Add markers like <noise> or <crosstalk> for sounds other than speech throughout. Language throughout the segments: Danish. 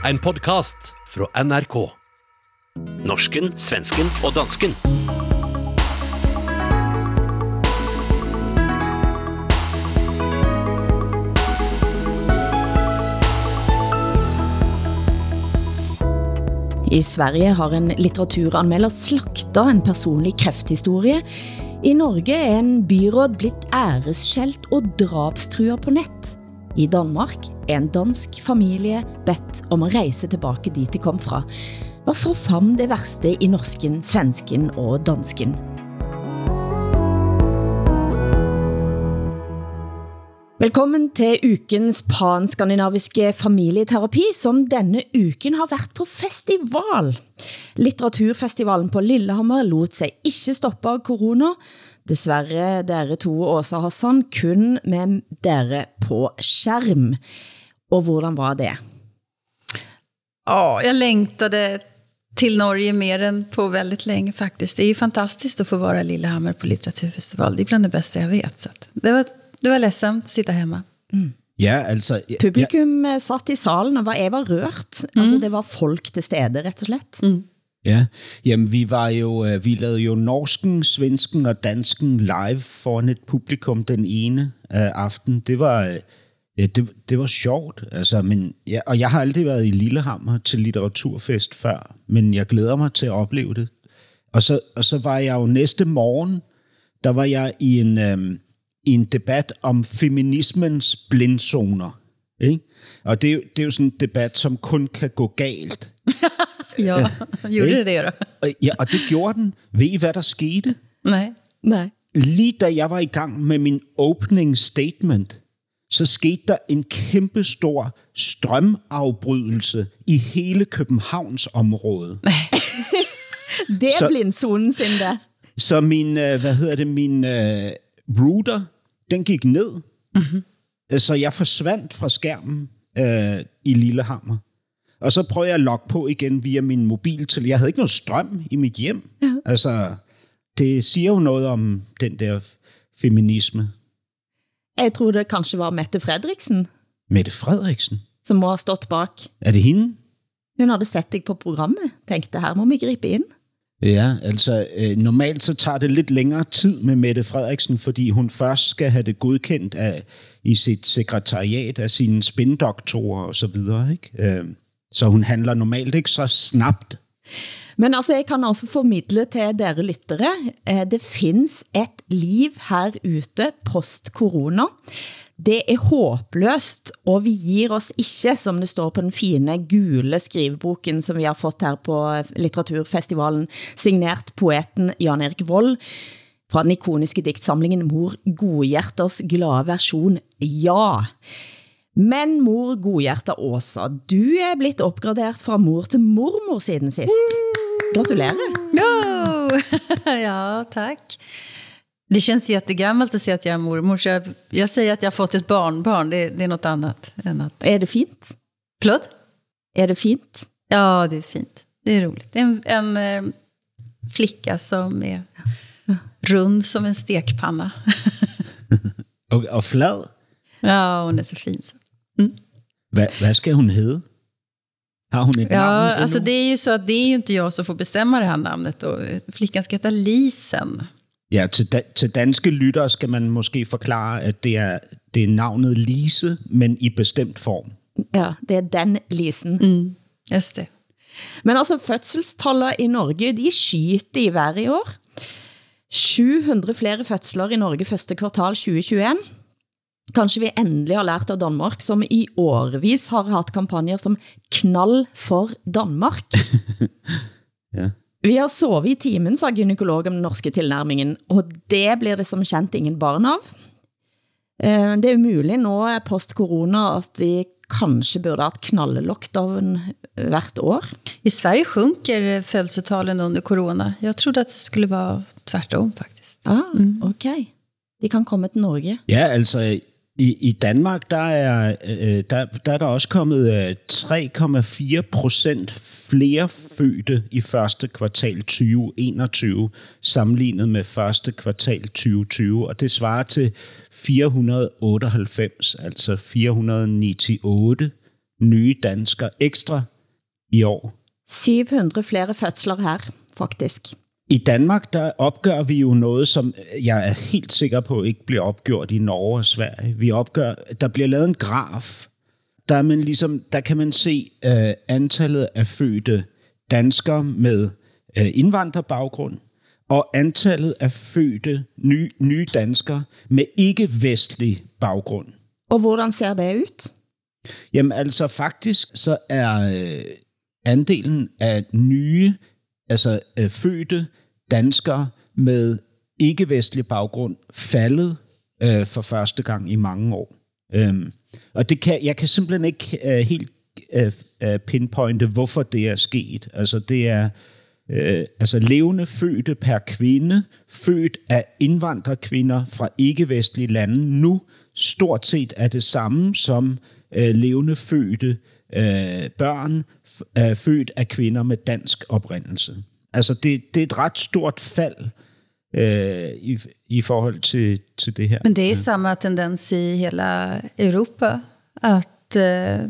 En podcast fra NRK. Norsken, svensken og dansken. I Sverige har en litteraturanmelder slakta en personlig krefthistorie. I Norge er en byråd blitt æreskjelt og drabstruer på nett. I Danmark er en dansk familie bedt om at rejse tilbage dit de kom fra. Hvad får frem det værste i norsken, svensken og dansken? Velkommen til ukens panskandinaviske familieterapi, som denne uken har været på festival. Litteraturfestivalen på Lillehammer lot sig ikke stoppe av corona. Desværre dere to, Åsa Hassan, kun med dere på skærm. Og hvordan var det? Ja, jag längtade till Norge mer än på väldigt länge faktiskt. Det är ju fantastiskt att få vara Lillehammer på litteraturfestival. Det är bland det bästa jag vet. Så det, var, det var ledsamt att sitta hemma. Ja, altså... Ja, Publikum ja. satt i salen, og var, jeg var rørt. Mm. Altså, det var folk til stede, rett og slett. Mm ja. Jamen, vi var jo... Øh, vi lavede jo norsken, svensken og dansken live foran et publikum den ene øh, aften. Det var... øh, Ja, det, det var sjovt, altså, men, ja, og jeg har aldrig været i Lillehammer til litteraturfest før, men jeg glæder mig til at opleve det. Og så, og så var jeg jo næste morgen, der var jeg i en, øhm, i en debat om feminismens blindzoner. Ikke? Og det, det er jo sådan en debat, som kun kan gå galt. <laughs> Ja, gjorde <laughs> det det då? Og, ja, og det gjorde den. Ved I, hvad der skete? Nej. Nej. Lige da jeg var i gang med min opening statement, så skete der en kæmpe stor strømafbrydelse i hele Københavns område. <laughs> Det er Så- blindzonen sin det. Så min, øh, hvad hedder det, min øh, router, den gik ned. Mm-hmm. Så jeg forsvandt fra skærmen øh, i Lillehammer. Og så prøvede jeg at logge på igen via min mobil til. Jeg havde ikke noget strøm i mit hjem. Ja. Altså, det siger jo noget om den der feminisme. Jeg tror det kanskje var Mette Fredriksen, Mette Frederiksen, som må have stått bak. er det hende? Hun havde sett dig på programmet, tænkte, her må vi gribe ind. Ja, altså øh, normalt så tager det lidt længere tid med Mette Frederiksen, fordi hun først skal have det godkendt af, i sit sekretariat af sine spindoktorer og så videre. Ikke? Øh, så hun handler normalt ikke så snabt. Men altså, jeg kan altså formidle til dere lyttere, eh, det findes et liv her ute post-corona. Det er håbløst, og vi giver oss ikke, som det står på den fine gule skriveboken, som vi har fået her på litteraturfestivalen, signert poeten Jan Erik Vold, fra den ikoniske diktsamlingen Mor Godhjerters glade version Ja. Men mor Godhjerter Åsa, du er blitt opgraderet fra mor til mormor siden sist. Gratulerer. Jo! <laughs> ja, tack. Det känns jättegammalt att säga att jag är mormor. Så jag, jag säger att jag har fått ett barnbarn. Det, det är något annat än att... Er det fint? Förlåt? Er det fint? Ja, det är fint. Det är roligt. Det är en, en eh, flicka som är rund som en stekpanna. Og, og flad, ja, hon är så fin. Så. Hvad, hvad skal hun hedde? Har hun et Ja, navn? alltså det är ju så att det är ju inte jag som får bestämma det här namnet. Och flickan ska heta Lisen. Ja, til, da, til danske lyttere skal man måske forklare, at det er, det er navnet Lise, men i bestemt form. Ja, det er den lisen. Mm, just det. Men altså, fødselstallet i Norge, de skyter i vejr i år. 700 flere fødsler i Norge første kvartal 2021. Kanskje vi endelig har lært av Danmark, som i årevis har haft kampagner som knall for Danmark. <laughs> Ja. Vi har sovet i timen, sa gynekolog om den norske tilnærmingen, og det bliver det som kendt ingen barn av. Eh, Det er umuligt nå post-corona at vi kanskje burde ha et knallelockdown hvert år. I Sverige sjunker födelsetalen under corona. Jag trodde att det skulle vara tvärtom faktiskt. Ah, okay. De kan komme til Norge. Ja, altså i, i Danmark, der er, øh, øh, der, der er der også kommet øh, 3,4 procent flere fødte i første kvartal 2021, sammenlignet med første kvartal 2020, og det svarer til 498, altså 498 nye danskere ekstra i år. 700 flere fødsler her, faktisk. I Danmark, der opgør vi jo noget, som jeg er helt sikker på ikke bliver opgjort i Norge og Sverige. Vi opgør, der bliver lavet en graf, der, er man ligesom, der kan man se uh, antallet af fødte danskere med uh, indvandrerbaggrund, og antallet af fødte nye, nye danskere med ikke-vestlig baggrund. Og hvordan ser det ud? Jamen altså faktisk så er øh, andelen af nye, altså øh, fødte danskere med ikke-vestlig baggrund faldet øh, for første gang i mange år. Øhm, og det kan, jeg kan simpelthen ikke øh, helt øh, øh, pinpointe, hvorfor det er sket. Altså det er øh, altså levende fødte per kvinde, født af indvandrerkvinder fra ikke-vestlige lande, nu stort set er det samme som øh, levende fødte øh, børn, øh, født af kvinder med dansk oprindelse. Altså det, det er et ret stort fald øh, i, i forhold til, til det her. Men det är samma tendens i hela Europa, att eh,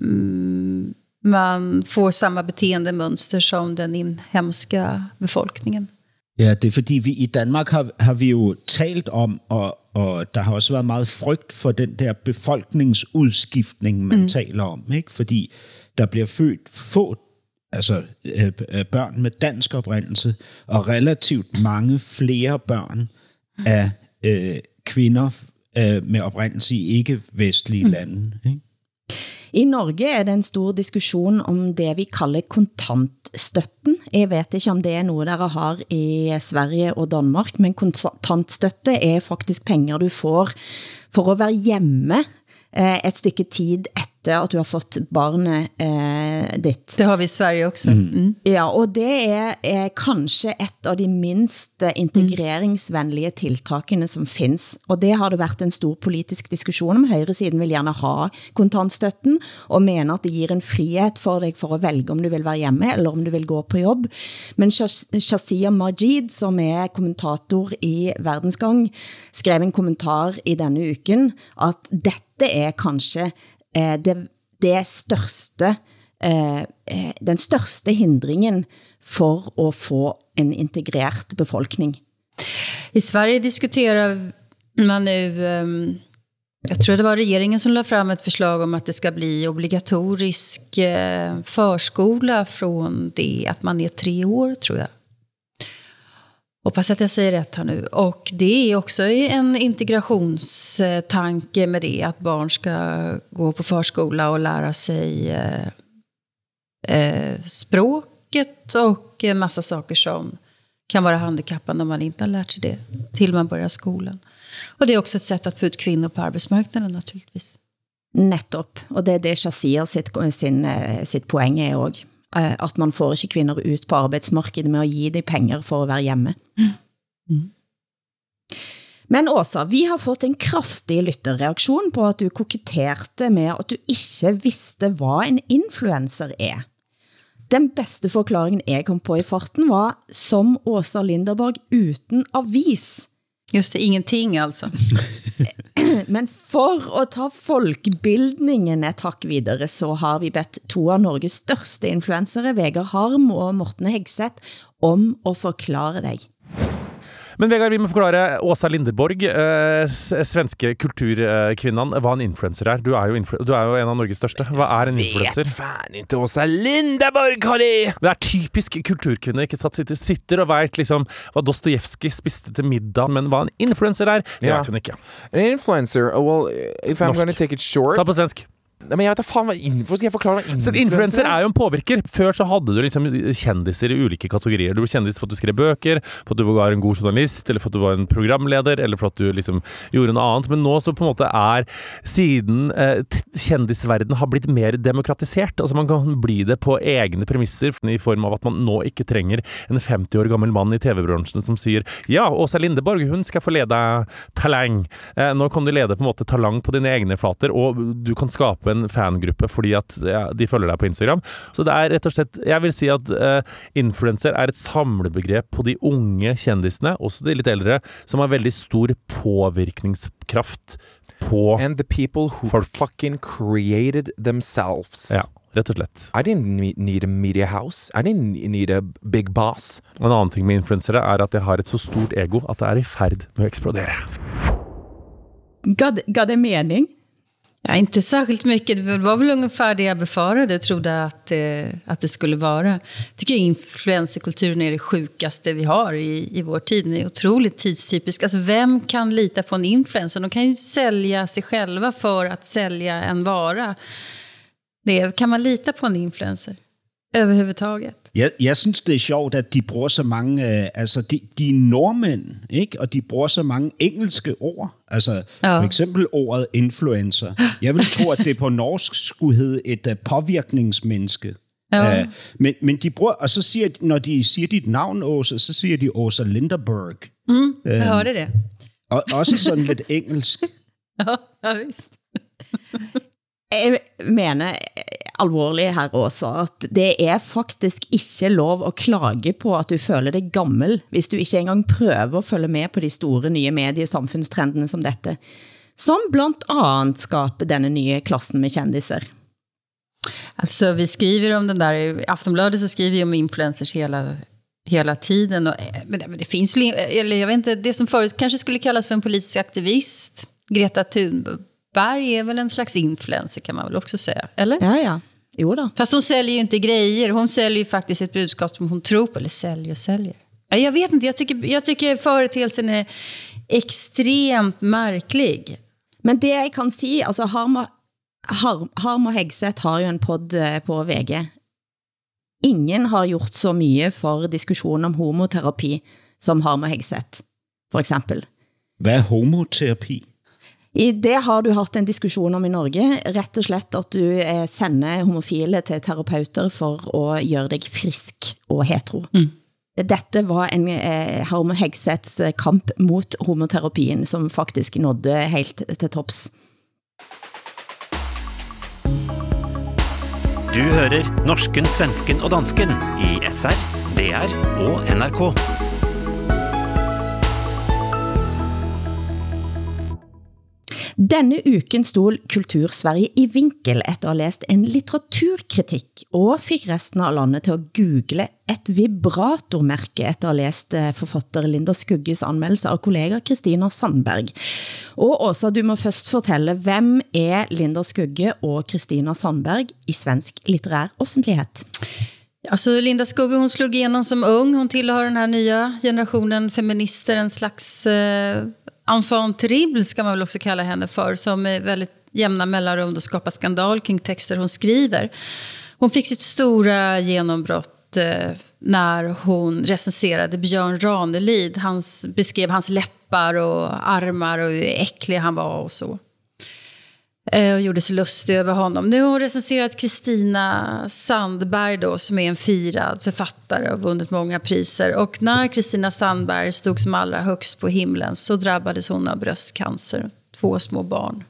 mm, man får samma beteendemønster som den inhemska befolkningen. Ja, det er fordi vi i Danmark har, har vi jo talt om, og, og der har også været meget frygt for den der befolkningsudskiftning, man mm. taler om. Ikke? Fordi der bliver født få altså øh, øh, børn med dansk oprindelse, og relativt mange flere børn af øh, kvinder øh, med oprindelse i ikke-vestlige mm. lande. Ikke? I Norge er det en stor diskussion om det vi kalder kontantstøtten. Jeg vet ikke om det er noget, dere har i Sverige og Danmark, men kontantstøtte er faktisk penger, du får for at være hjemme eh, et stykke tid efter at du har fått barnet eh, ditt. Det har vi i Sverige også. Mm. Mm. Ja, og det er, er kanskje et av de minst integreringsvenlige tiltakene som findes. Og det har det været en stor politisk diskussion om. Højresiden vil gerne ha kontantstøtten, og mener at det giver en frihet for dig for at velge om du vil være hjemme, eller om du vil gå på jobb. Men Shazia Majid, som er kommentator i Verdensgang, skrev en kommentar i denne uken, at dette er kanskje eh, det, det største, eh, eh, den største hindringen for at få en integreret befolkning. I Sverige diskuterar man nu, ehm, jag tror det var regeringen som lade fram ett förslag om att det ska bli obligatorisk eh, förskola från det att man är tre år, tror jag. Hoppas att jag säger rätt här nu. Och det är också en integrationstanke med det, att barn ska gå på förskola och lära sig eh, eh språket och en massa saker som kan vara handikappande om man inte har lärt sig det till man börjar skolan. Och det är också ett sätt att få ut kvinnor på arbetsmarknaden naturligtvis. Nettopp, og det er det Shazia sitt, sin, eh, sitt poeng er også. Eh, at man får ikke kvinder ut på arbetsmarkedet med at give dem penger for at være hjemme. Mm. Mm. Men Åsa, vi har fått en kraftig lytterreaktion på at du koketterte med at du ikke vidste hvad en influencer er. Den bedste forklaringen jeg kom på i farten var som Åsa Linderborg uden avis. Just det, ingenting altså. <laughs> Men for at ta folkbildningen et tak videre, så har vi bedt to av Norges største influensere, Vegard Harm og Morten Hegseth, om at forklare dig. Men Vegard, vi må forklare Åsa Linderborg, eh, svenske kulturkvinnan, hva en influencer er. Du er, du er jo en av Norges største. Hva er en influencer? Vet fan inte Åsa Linderborg har det! Er typisk kulturkvinne, ikke sant? Sitter, sitter og vet liksom hva Dostojevskij spiste til middag, men hva en influencer er, det Ja. vet hun ikke. An influencer, oh, well, if I'm Norsk. to take it short Ta på svensk. Nej, men jag vet inte fan vad influencer, ska jag förklara vad Så influencer en influencer er jo en påvirker. Før så hadde du liksom kjendiser i ulike kategorier. Du ble kjendis for at du skrev bøker, for at du var en god journalist, eller for at du var en programleder, eller for at du liksom gjorde noe annet. Men nå så på en måte er, siden eh, kjendisverden har blitt mer demokratisert, altså man kan bli det på egne premisser, i form av at man nå ikke trenger en 50 år gammel mann i TV-bransjen som sier ja, Åsa Lindeborg, hun skal få lede Talang. Eh, nå kan du lede på en måte Talang på dine egne flater, og du kan skape en fangruppe fordi at ja, de følger deg på Instagram. Så det er rett og slett Jeg vil si at uh, influencer er et samlebegrep på de unge kjendisene, også de litt eldre, som har veldig stor påvirkningskraft. på And the people who Folk. fucking created themselves. Ja, rett og slett. I didn't ne- need a media house. I didn't need a big boss. En annen ting med influensere er at de har et så stort ego at det er i ferd med å eksplodere. Gav, det- gav det mening? Ja, inte särskilt mycket. Det var väl ungefär det jag befarade, trodde att, eh, att det skulle vara. Jag tycker influencerkulturen är det sjukaste vi har i, i vår tid. Den är otroligt tidstypisk. Alltså, vem kan lita på en influencer? De kan ju sälja sig själva för att sälja en vara. Det, kan man lita på en influencer? Överhuvudtaget? Jeg, jeg synes, det er sjovt, at de bruger så mange... Øh, altså, de, de er nordmænd, ikke? Og de bruger så mange engelske ord. Altså. Ja. for eksempel ordet influencer. Jeg vil tro, at det på norsk skulle hedde et uh, påvirkningsmenneske. Ja. Øh, men, men de bruger... Og så siger når de siger dit navn, Åsa, så siger de Åsa Linderberg. Jag hörde det. Og også sådan lidt engelsk. <laughs> Ja, ja visst. Jeg mener eh, alvorlig her også, at det er faktisk ikke lov at klage på, at du føler dig gammel, hvis du ikke engang prøver at følge med på de store nye mediesamfundstrendene som dette, som blandt andet skaber denne nye klassen med kändiser. Alltså, vi skriver om den där, i Aftonbladet så skriver vi om influencers hela, hela tiden. Och, men, det- men det finns ju, eller jag vet inte, det som förut kanske skulle kallas för en politisk aktivist, Greta Thunberg är väl en slags influencer kan man väl också säga, eller? Ja, ja. Jo da. Fast hon säljer ju inte grejer, hon säljer ju faktiskt ett budskap som hon tror på, eller säljer och säljer. Ja, Jag vet inte, jag tycker, jag tycker företeelsen är extremt märklig. Men det jeg kan si, altså Harma, Har, Harma Hegseth har jo en podd eh, på VG. Ingen har gjort så mye for diskussion om homoterapi som Harma Hegseth, for eksempel. Hvad er homoterapi? I det har du haft en diskussion om i Norge, rett og slett at du eh, sender homofile til terapeuter for at gøre dig frisk og hetero. Mm. Dette var en eh, Harma Hegseths eh, kamp mot homoterapien, som faktisk nådde helt til tops. Du hører norsken, svensken og dansken i SR, DR og NRK. Denne uken stod Kultursverige i vinkel efter at have læst en litteraturkritik og fik resten av landet til at google et vibratormærke efter at have læst eh, forfatter Linda Skugges anmeldelse av kollega Kristina Sandberg. Og Åsa, du må først fortælle, hvem er Linda Skugge og Kristina Sandberg i svensk litterær offentlighet? Alltså Linda Skugge hon slog igenom som ung. Hon tillhör den här nya generationen feminister. En slags eh, enfant terrible ska man väl också kalla henne för. Som är väldigt jämna mellanrum och skapar skandal kring texter hon skriver. Hon fick sitt stora genombrott eh, när hon recenserade Björn Ranelid. Han beskrev hans läppar och armar och hur äcklig han var och så Eh, och gjorde sig lustig över honom. Nu har hon recenserat Kristina Sandberg då, som är en firad författare och vunnit många priser. Och när Kristina Sandberg stod som allra högst på himlen så drabbades hon av bröstcancer, två små barn.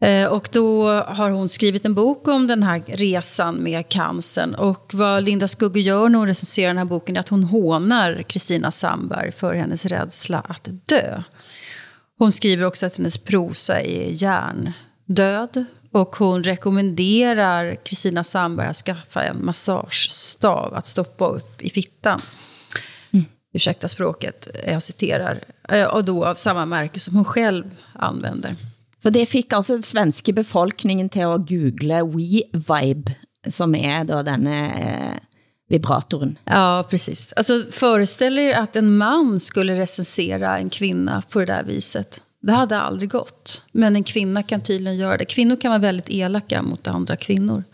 Eh, Och då har hon skrivit en bok om den här resan med cancern. Och vad Linda Skugge gör när hon recenserar den här boken är att hon hånar Kristina Sandberg för hennes rädsla att dö. Hon skriver också att hennes prosa är hjärndöd. Och hon rekommenderar Kristina Sandberg att skaffa en massagestav att stoppa upp i fittan. Ursäkta språket, jag citerar. Eh, Och då av samma märke som hon själv använder. For det fik altså den svenske befolkningen til at google WeVibe, som er då denne eh, vibratoren. Ja, precis. Alltså, föreställ er att en man skulle recensera en kvinna på det där viset. Det hade aldrig gått. Men en kvinna kan tydligen göra det. Kvinnor kan vara väldigt elaka mot andra kvinnor.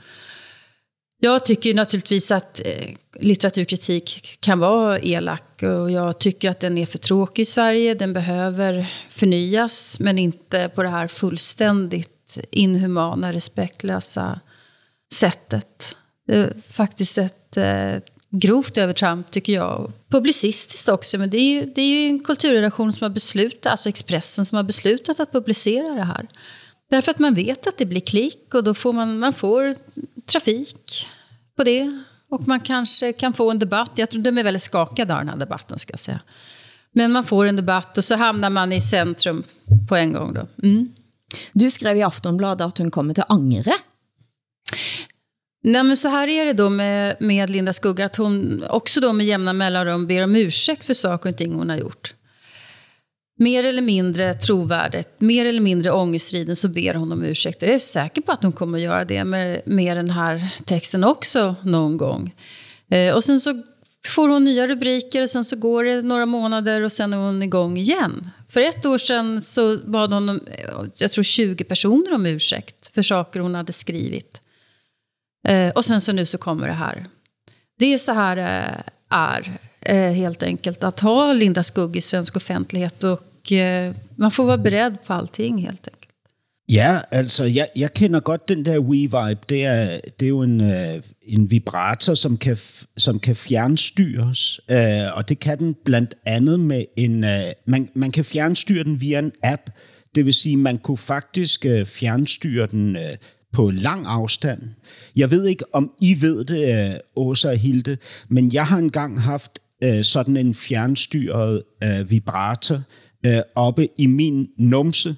Jag tycker ju naturligtvis att eh, litteraturkritik kan vara elak. Och jag tycker att den är för tråkig i Sverige. Den behöver förnyas. Men inte på det här fullständigt inhumana, respektlösa sättet. Eh, faktiskt ett eh, grovt övertramp tycker jag. Publicistiskt också, men det är, ju, det är ju en kulturredaktion som har beslutat, alltså Expressen som har beslutat att publicera det här. Därför att man vet att det blir klick och då får man, man får trafik på det. Och man kanske kan få en debatt. Jag tror de är väldigt skakade av den här debatten ska jag säga. Men man får en debatt och så hamnar man i centrum på en gång då. Mm. Du skrev i Aftonbladet att hun kommer til angre. Nej, men så här är det då med, med Linda Skugga, att hon också då med jämna mellanrum ber om ursäkt för saker och ting hon har gjort. Mer eller mindre trovärdigt, mer eller mindre ångestriden så ber hon om ursäkt. Jag är säker på att hon kommer att göra det med, med den här texten också någon gång. Eh, och sen så får hon nya rubriker och sen så går det några månader och sen är hon igång igen. För ett år sedan så bad hon, jag tror 20 personer om ursäkt för saker hon hade skrivit. Eh, och sen så nu så kommer det här. Det är så här eh, är, eh, helt enkelt. Att ha Linda Skugg i svensk offentlighet och eh, man får vara beredd på allting helt enkelt. Ja, altså, jeg, jeg kender godt den der WeVibe. Det er, det er jo en, øh, en vibrator, som kan, som kan fjernstyres, øh, og det kan den blandt andet med en... Øh, man, man kan fjernstyre den via en app, det vil sige, man kunne faktisk øh, fjernstyre den øh, på lang afstand. Jeg ved ikke, om I ved det, øh, Åsa og Hilde, men jeg har engang haft øh, sådan en fjernstyret øh, vibrator øh, oppe i min numse,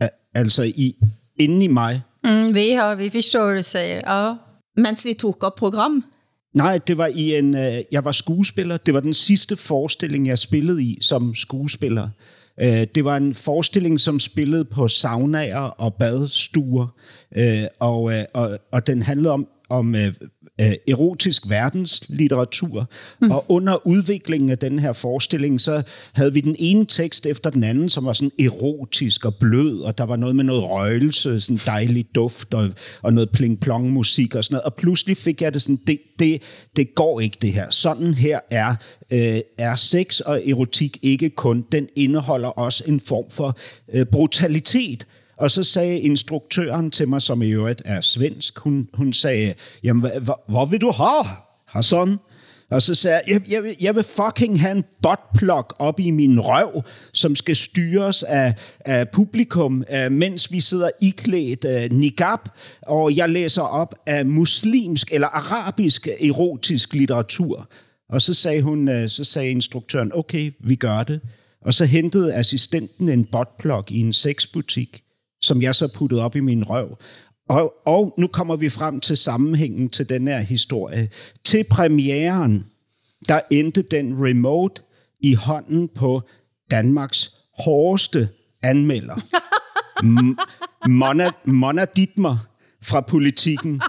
Al- altså i, inde i mig. Mm, vi, har, vi förstår vad du säger. Ja. Mens vi tog op program. Nej, det var i en... Øh, jeg var skuespiller. Det var den sidste forestilling, jeg spillede i som skuespiller. Øh, det var en forestilling, som spillede på saunaer og badstuer, øh, og, øh, og, og den handlede om, om øh, øh, erotisk verdenslitteratur. Mm. Og under udviklingen af den her forestilling, så havde vi den ene tekst efter den anden, som var sådan erotisk og blød, og der var noget med noget røgelse, sådan dejlig duft, og, og noget pling-plong musik og sådan noget. Og pludselig fik jeg det sådan, det, det, det går ikke det her. Sådan her er, øh, er sex og erotik ikke kun. Den indeholder også en form for øh, brutalitet. Og så sagde instruktøren til mig, som i øvrigt er svensk, hun, hun sagde, jamen, hvad, hvor vil du have, Hassan? Og så sagde jeg, jeg, jeg, vil, jeg vil fucking have en buttplug op i min røv, som skal styres af, af publikum, uh, mens vi sidder iklædt uh, niqab, og jeg læser op af muslimsk eller arabisk erotisk litteratur. Og så sagde hun, uh, så sagde instruktøren, okay, vi gør det. Og så hentede assistenten en botplug i en sexbutik, som jeg så puttede op i min røv. Og, og nu kommer vi frem til sammenhængen til den her historie. Til premieren, der endte den remote i hånden på Danmarks hårdeste anmelder. M- Mona, Mona Dittmer fra politikken.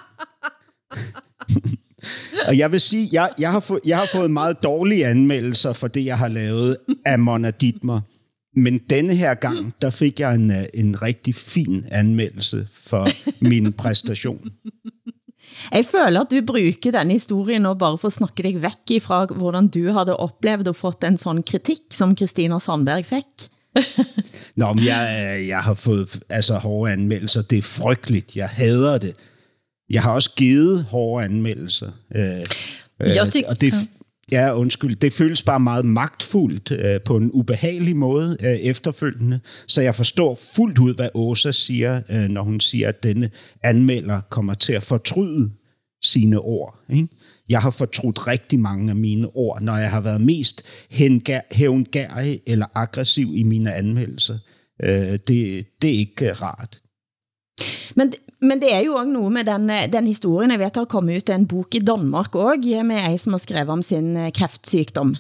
Og jeg vil sige, jeg, jeg, har få, jeg har fået meget dårlige anmeldelser for det, jeg har lavet af Mona Dittmer. Men denne her gang, der fik jeg en, øh, en rigtig fin anmeldelse for min <laughs> præstation. Jeg føler at du bruger denne historien nå bare for at snakke dig væk ifra, hvordan du havde oplevet og fået en sådan kritik, som Christina Sandberg fik. <laughs> Nå, men jeg, øh, jeg har fået altså, hårde anmeldelser. Det er frygteligt. Jeg hader det. Jeg har også givet hårde anmeldelser. Øh, Jeg tyk- og det, ja, undskyld. Det føles bare meget magtfuldt øh, på en ubehagelig måde øh, efterfølgende. Så jeg forstår fuldt ud, hvad Åsa siger, øh, når hun siger, at denne anmelder kommer til at fortryde sine ord. Ikke? Jeg har fortrudt rigtig mange af mine ord, når jeg har været mest hævngær- hævngærig eller aggressiv i mine anmeldelser. Øh, det, det er ikke rart. Men, men det er jo også noget med den, øh, den historien. Jeg vet, der har kommet ut en bok i Danmark også, med en som har skrevet om sin øh, kræftsygdom.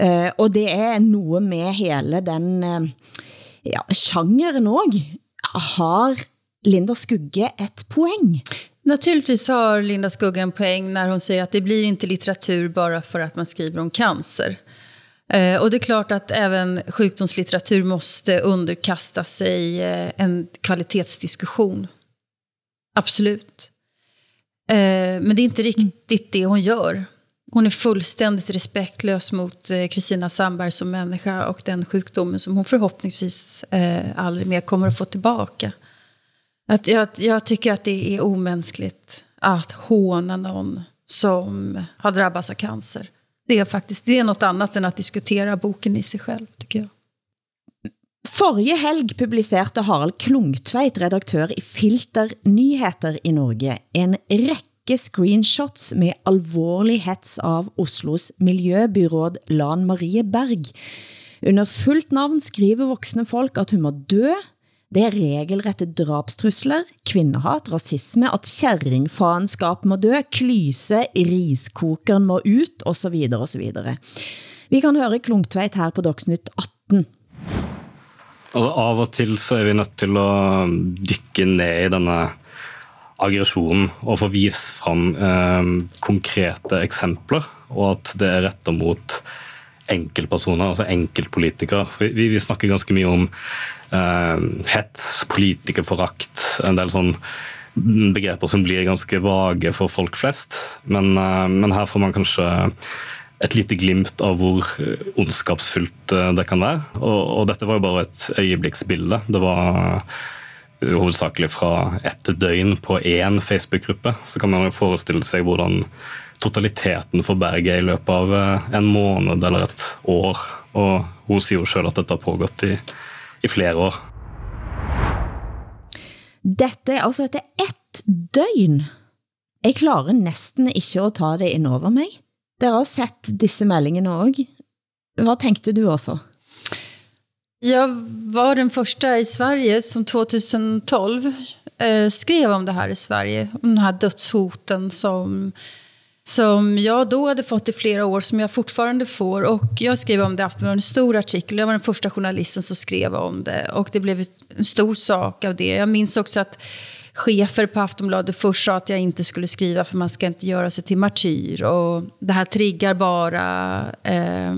Uh, og det er noget med hele den uh, ja, genren også. Har Linda Skugge et poäng? Naturligtvis har Linda Skugge en poäng när hon säger att det blir inte litteratur bara för att man skriver om cancer. Eh, och det är klart att även sjukdomslitteratur måste underkasta sig en kvalitetsdiskussion. Absolut. Eh, men det är inte riktigt det hon gör. Hon är fullständigt respektlös mot eh, Kristina Sandberg som människa och den sjukdomen som hon förhoppningsvis eh, aldrig mer kommer att få tillbaka. Att jag, jag tycker att det är omänskligt att håna någon som har drabbats av cancer. Det är faktiskt det är något annat än att diskutera boken i sig själv, tycker jag. Forrige helg publicerede Harald Klungtveit, redaktør i Filter Nyheter i Norge, en række screenshots med alvorlig hets av Oslos miljøbyråd Lan Marie Berg. Under fullt navn skriver voksne folk, at hun må dø. Det er regelrette drabstrusler, kvindehat, rasisme, at kjerringfaenskap må dø, klyse, riskokeren må ut, og så videre, og så videre. Vi kan høre Klungtveit her på Dagsnytt 18. Altså, av og til så er vi nødt til å dykke ned i denne aggresjonen og få vist fram eh, konkrete eksempler, og at det er retta mot enkeltpersoner, altså enkeltpolitikere. For vi, vi snakker ganske mye om eh, hets, politikerforakt, en del sånn begreper som blir ganske vage for folk flest. Men, eh, men her får man kanskje et lite glimt av hvor eh, ondskapsfullt eh, det kan være. Og, og dette var jo bare et øyeblikksbilde. Det var eh, hovedsakelig fra ett døgn på én Facebook-gruppe. Så kan man jo forestille seg hvordan totaliteten for Berget er i løpet av en måned eller et år. Og hun sier jo sjøl at dette har pågått i, i flere år. Dette er altså etter ett døgn. Jeg klarer nesten ikke å ta det inn over mig. Dere har sett disse meldingene også. Hvad tänkte du også? Jag var den första i Sverige som 2012 eh, skrev om det här i Sverige. Om den här dödshoten som, som jag då hade fått i flera år, som jag fortfarande får. Och jag skrev om det i en stor artikel. Jag var den första journalisten som skrev om det. Och det blev en stor sak av det. Jag minns också att chefer på Aftonbladet först sa att jag inte skulle skriva för man ska inte göra sig till martyr. Och det här triggar bara eh,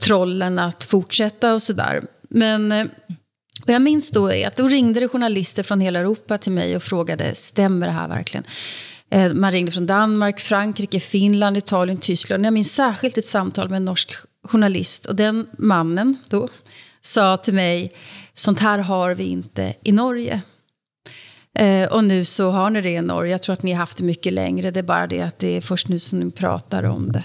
trollen att fortsätta och sådär. Men eh, vad jag minns då är att då ringde det journalister från hela Europa till mig och frågade, stämmer det här verkligen? Eh, man ringde från Danmark, Frankrike, Finland, Italien, Tyskland. Jag minns särskilt ett samtal med en norsk journalist. Och den mannen då sa till mig, sånt här har vi inte i Norge. Eh, och nu så har ni det i Norge. Jag tror att ni har haft det mycket längre. Det är bara det att det är först nu som ni pratar om det.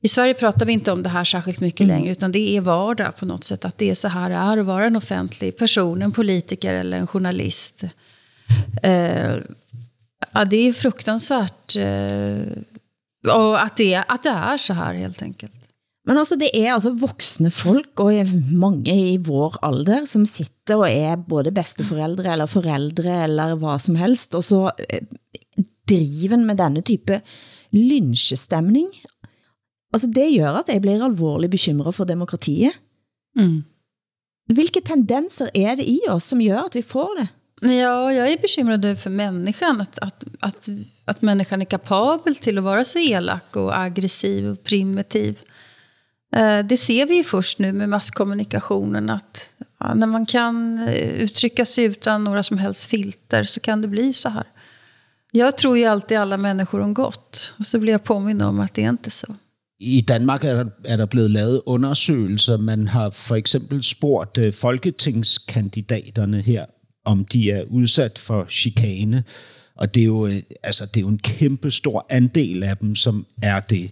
I Sverige pratar vi inte om det här särskilt mycket mm. längre, utan det är vardag på något sätt. Att det är så här det är att vara en offentlig person, en politiker eller en journalist. Eh, ja, det är fruktansvärt. Eh, och att det, att det är så här helt enkelt. Men altså, det er altså voksne folk, og mange i vår alder, som sitter og er både bedsteforældre eller forældre eller hvad som helst, og så eh, driven med denne type lynchestemning. Altså, det gør at jeg blir alvorligt bekymret for demokratiet. Mm. Hvilke tendenser er det i oss som gør at vi får det? Ja, jag är bekymrad för människan. Att, att, att, att människan är kapabel till att vara så elak och aggressiv och primitiv. Eh, det ser vi ju först nu med masskommunikationen att ja, när man kan eh, uttrycka sig utan några som helst filter så kan det bli så här. Jag tror ju alltid alla människor om gott. Och så blir jag påminnet om att det är inte så. I Danmark er der, er der blevet lavet undersøgelser. Man har for eksempel spurgt uh, folketingskandidaterne her, om de er udsat for chikane. Og det er jo, uh, altså, det er jo en kæmpe stor andel af dem, som er det.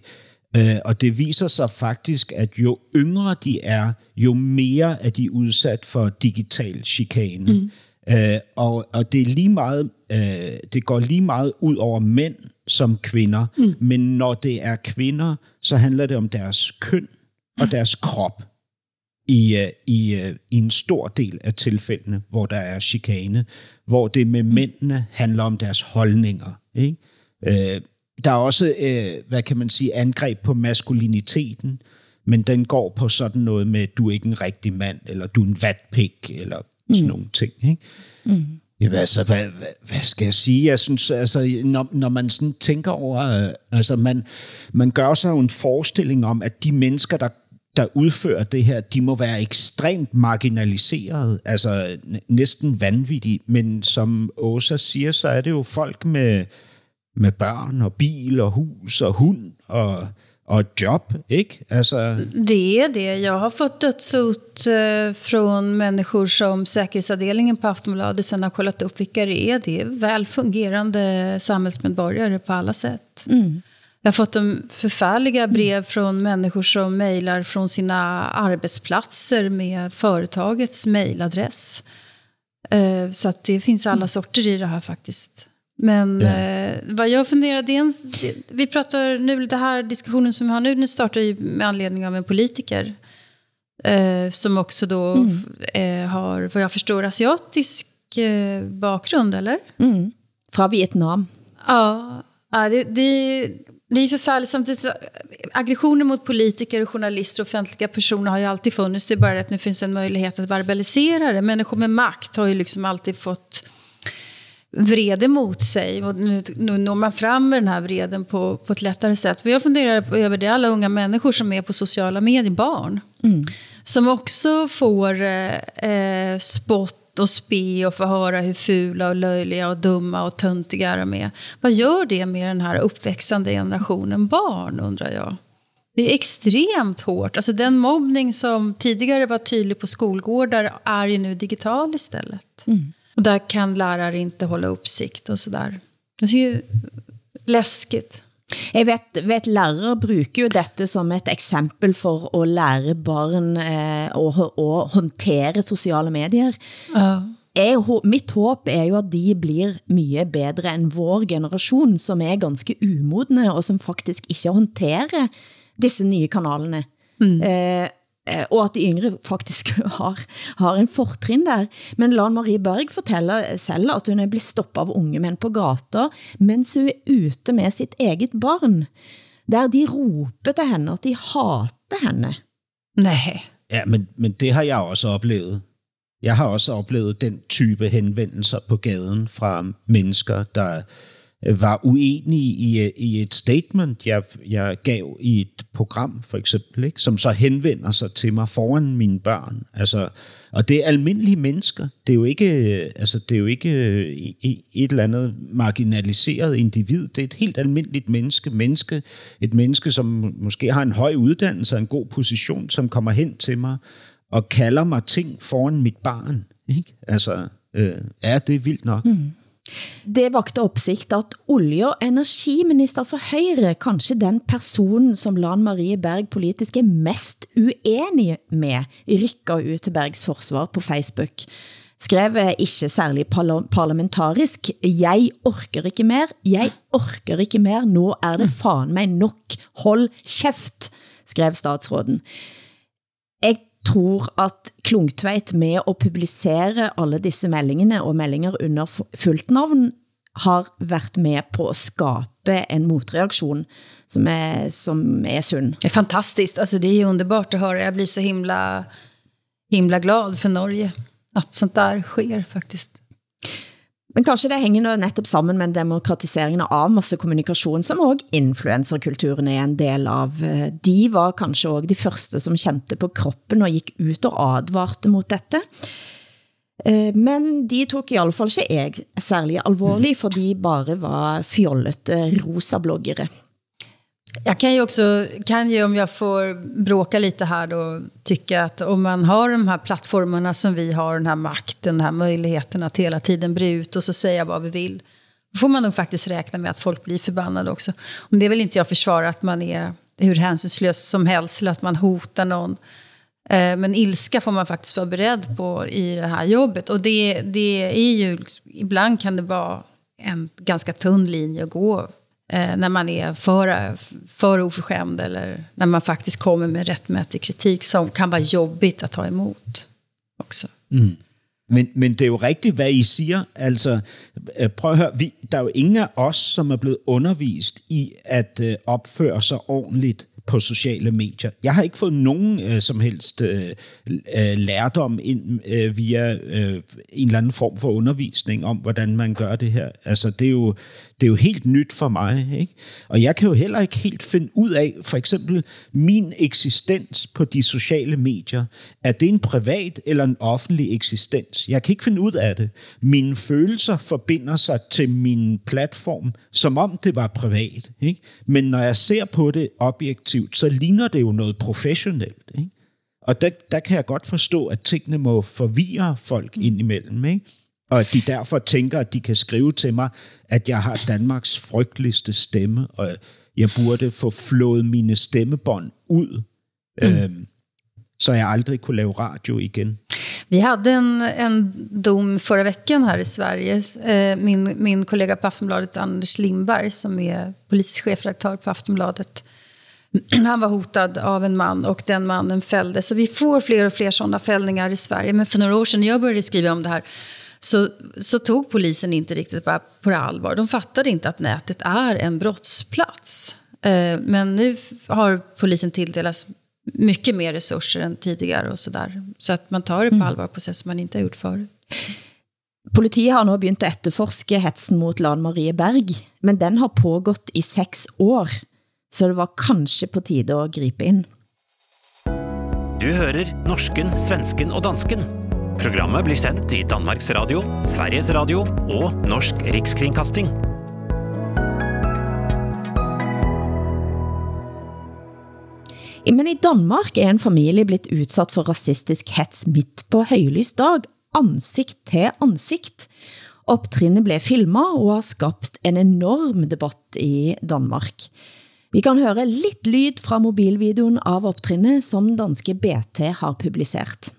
Øh, og det viser sig faktisk, at jo yngre de er, jo mere er de udsat for digital chikane. Mm. Øh, og, og det er lige meget, øh, det går lige meget ud over mænd som kvinder, mm. men når det er kvinder, så handler det om deres køn og deres krop i, øh, i, øh, i en stor del af tilfældene, hvor der er chikane, hvor det med mændene handler om deres holdninger. Ikke? Øh, der er også, øh, hvad kan man sige, angreb på maskuliniteten, men den går på sådan noget med, du er ikke en rigtig mand, eller du er en vatpik, eller sådan mm. nogle ting. Ikke? Mm. Jamen, altså, hvad, hvad, hvad skal jeg sige? Jeg synes, altså, når, når man sådan tænker over, øh, altså, man, man gør sig jo en forestilling om, at de mennesker, der der udfører det her, de må være ekstremt marginaliseret, altså næsten vanvittige, men som Åsa siger, så er det jo folk med, med børn og bil og hus og hund og, og et job, ikke? Altså... Det är det. Jag har fått dödshot eh, från människor som säkerhetsavdelningen på Aftonbladet sen har kollat upp vilka det är. Det är väl fungerande samhällsmedborgare på alla sätt. Mm. Jag har fått en förfärliga brev från människor som mejlar från sina arbetsplatser med företagets mejladress. Eh, så att det finns alla sorter i det här faktiskt. Men ja. eh, vad jag funderar, det är en, vi pratar nu, det här diskussionen som vi har nu, den startar ju med anledning av en politiker Eh, som också då eh, har, vad jag förstår, asiatisk eh, bakgrund, eller? Mm. Fra Vietnam. Ja, ja det, det, det är förfärligt. Samtidigt, aggressioner mot politiker, journalister och offentliga personer har ju alltid funnits. Det är bara att nu finns en möjlighet att verbalisera det. Människor med makt har ju liksom alltid fått vrede mot sig. Och nu, nu når man fram med den här vreden på, på ett lättare sätt. Vi har funderat över det, alla unga människor som är på sociala medier, barn. Som också får eh, eh, spott och spe och får höra hur fula och löjliga och dumma och töntiga de är. Vad gör det med den här uppväxande generationen barn, undrar jag? Det är extremt hårt. Alltså den mobbning som tidigare var tydlig på skolgårdar är ju nu digital istället. Och där kan lärare inte hålla uppsikt och sådär. Det är ju läskigt. Jeg vet, vet lærere bruger jo dette som et eksempel for at lære barn eh, å, å håndtere sociale medier. Jeg, hå- mitt håb er jo at de blir mye bedre end vår generation, som er ganske umodne, og som faktisk ikke håndterer disse nye kanalerne. Eh, eh, og at de yngre faktisk <laughs> har, har en fortrin der. Men Lan Marie Berg fortæller selv, at hun er blevet stoppet av unge mænd på gata, mens hun er ute med sitt eget barn. Der de roper til henne, at de hater henne. Nej. Ja, men, men det har jeg også oplevet. Jeg har også oplevet den type henvendelser på gaden fra mennesker, der var uenige i, i et statement, jeg, jeg gav i et program, for eksempel, ikke? som så henvender sig til mig foran mine børn. Altså, og det er almindelige mennesker. Det er jo ikke, altså, det er jo ikke øh, et eller andet marginaliseret individ. Det er et helt almindeligt menneske. menneske. Et menneske, som måske har en høj uddannelse og en god position, som kommer hen til mig og kalder mig ting foran mit barn. Ikke? Altså, øh, er det vildt nok? Mm. Det vakte opsigt at olje- og energiminister for Høyre, kanskje den person som Lan Marie Berg politisk er mest uenig med, rykker ud til Bergs forsvar på Facebook. Skrev eh, ikke særlig parlamentarisk, jeg orker ikke mer, jeg orker ikke mer, nå er det fan mig nok, hold kæft, skrev statsråden. Tror at Klungtveit med at publicere alle disse meldingene og meldinger under fuldt fullt navn har været med på at skabe en motreaktion som er, som er sund. Det är fantastiskt. Alltså, det är underbart att höra. Jag blir så himla, himla glad för Norge. Att sånt där sker faktiskt. Men kanskje det hænger nå netop sammen med demokratiseringen av massekommunikation, som også influencerkulturen er en del av. De var kanskje også de første som kendte på kroppen og gik ut og advarte mot dette. Eh, Men de tog i alle fall ikke jeg særlig alvorlig, for de bare var fjollete rosa bloggere. Jag kan ju också, kan ju om jag får bråka lite här då, tycka att om man har de här plattformarna som vi har, den här makten, den här möjligheten att hela tiden bre ut och så säga vad vi vill. Då får man nog faktiskt räkna med att folk blir förbannade också. Om det vill inte jag försvara att man är hur hänsynslös som helst eller att man hotar någon. Eh, Men ilska får man faktiskt vara beredd på i det här jobbet. Och det, det är ju, ibland kan det vara en ganska tunn linje att gå eh, när man är för, för oförskämd eller när man faktiskt kommer med rättmätig kritik som kan vara jobbigt att ta emot också. Mm. Men, men det er jo rigtigt, hvad I siger. Altså, eh, prøv at høre, vi, der er jo ingen af os, som er blevet undervist i at øh, opføre sig ordentligt på sociale medier. Jeg har ikke fået nogen øh, som helst øh, øh, lærdom ind øh, via øh, en eller anden form for undervisning om, hvordan man gør det her. Altså, det er jo, det er jo helt nyt for mig. Ikke? Og jeg kan jo heller ikke helt finde ud af, for eksempel min eksistens på de sociale medier. Er det en privat eller en offentlig eksistens? Jeg kan ikke finde ud af det. Mine følelser forbinder sig til min platform, som om det var privat. Ikke? Men når jeg ser på det objektivt, så ligner det jo noget professionelt. Ikke? Og der, der kan jeg godt forstå, at tingene må forvirre folk indimellem. Ikke? Og at de derfor tænker, at de kan skrive til mig, at jeg har Danmarks frygteligste stemme, og jeg burde få flået mine stemmebånd ud, mm. øhm, så jeg aldrig kunne lave radio igen. Vi hade en, en dom förra veckan här i Sverige. Eh, Min, min kollega på Aftonbladet, Anders Lindberg, som är politisk chefredaktör på Aftonbladet, <clears throat> Han var hotad av en man och den mannen fälldes. Så vi får fler och fler sådana fällningar i Sverige. Men för några år sedan när jag började skriva om det här så, så tog polisen inte riktigt på, på allvar. De fattade inte att nätet är en brottsplats. Eh, men nu har polisen tilldelats mycket mer resurser än tidigare och sådär. Så att man tar det på allvar på sätt som man inte har gjort förut. Politiet har nu begynt at efterforske hetsen mot Lan Marie Berg, men den har pågått i seks år, så det var kanskje på tide at gripe ind. Du hører norsken, svensken og dansken. Programmet blir sendt i Danmarks Radio, Sveriges Radio og Norsk Rikskringkasting. Men i Danmark er en familie blitt udsat for rasistisk hets midt på høylys dag, ansigt til ansigt. Optrinnet blev filmet og har skabt en enorm debatt i Danmark. Vi kan høre lidt lyd fra mobilvideoen av optrinnet, som danske BT har publiceret.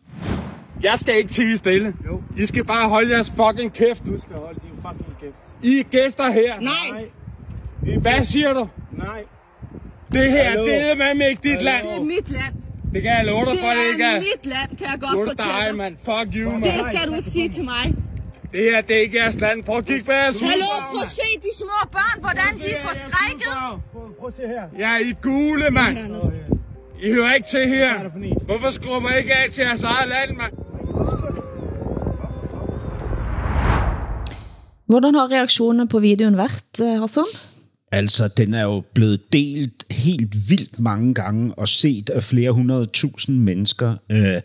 Jeg skal ikke tige stille. Jo. I skal bare holde jeres fucking kæft. Du skal holde din fucking kæft. I er gæster her. Nej. Hvad siger du? Nej. Det her, Hallo. det er med ikke dit land. Det er mit land. Det kan jeg love dig Det for, det ikke er er. mit land, kan jeg godt er det fortælle dig, mand. Fuck you, Det mand. skal du ikke sige til mig. Det her, det er ikke jeres land. Prøv at kigge på jeres Hallo, prøv at se de små børn, hvordan de er forskrækket. Prøv at se her. Ja, I er gule, mand. I hører ikke til her. Hvorfor skruer man ikke af til jeres eget land, mand? Hvordan har reaktionerne på videoen været, eh, Hassan? Altså, den er jo blevet delt helt vildt mange gange og set af flere hundrede tusind mennesker. Øh,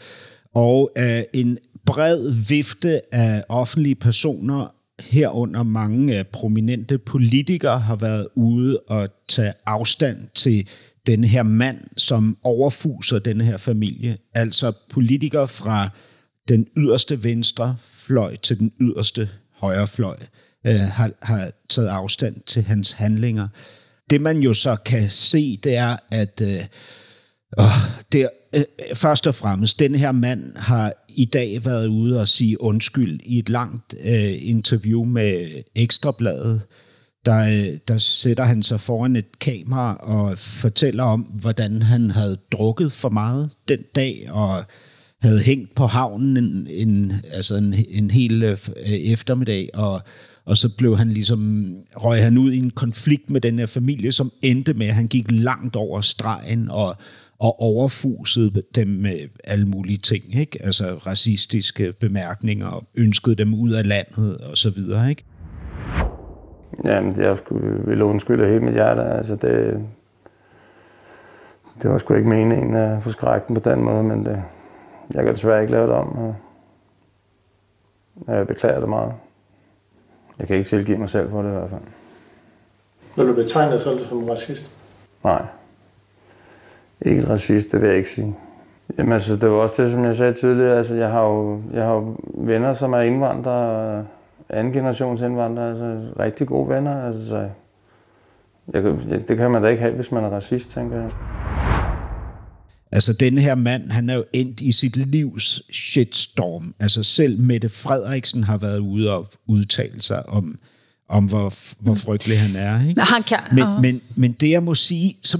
og øh, en bred vifte af offentlige personer, herunder mange øh, prominente politikere, har været ude og tage afstand til den her mand, som overfuser den her familie. Altså politikere fra den yderste venstre fløj til den yderste højre fløj øh, har, har taget afstand til hans handlinger. Det man jo så kan se, det er, at øh, åh, det, øh, øh, først og fremmest, den her mand har i dag været ude og sige undskyld i et langt øh, interview med Ekstrabladet. Der, øh, der sætter han sig foran et kamera og fortæller om, hvordan han havde drukket for meget den dag, og havde hængt på havnen en, en, altså en, en hel øh, øh eftermiddag, og, og så blev han ligesom, røg han ud i en konflikt med den her familie, som endte med, at han gik langt over stregen og, og overfusede dem med alle mulige ting, ikke? altså racistiske bemærkninger, og ønskede dem ud af landet og så videre, ikke? Jamen, jeg skulle, ville undskylde hele mit hjerte. Altså, det, det var sgu ikke meningen at forskrække dem på den måde, men det, jeg kan desværre ikke lave det om. og Jeg beklager det meget. Jeg kan ikke tilgive mig selv for det i hvert fald. Vil du betegne dig selv som racist? Nej. Ikke racist, det vil jeg ikke sige. Jamen altså, det var også det, som jeg sagde tidligere. Altså, jeg har jo, jeg har jo venner, som er indvandrere, anden generations indvandrere, altså rigtig gode venner. Altså, så jeg, kan- det kan man da ikke have, hvis man er racist, tænker jeg. Altså, den her mand, han er jo endt i sit livs shitstorm. Altså, selv Mette Frederiksen har været ude og udtale sig om, om hvor, hvor frygtelig han er. Ikke? Men han kan... Men, men, men det jeg må sige, som,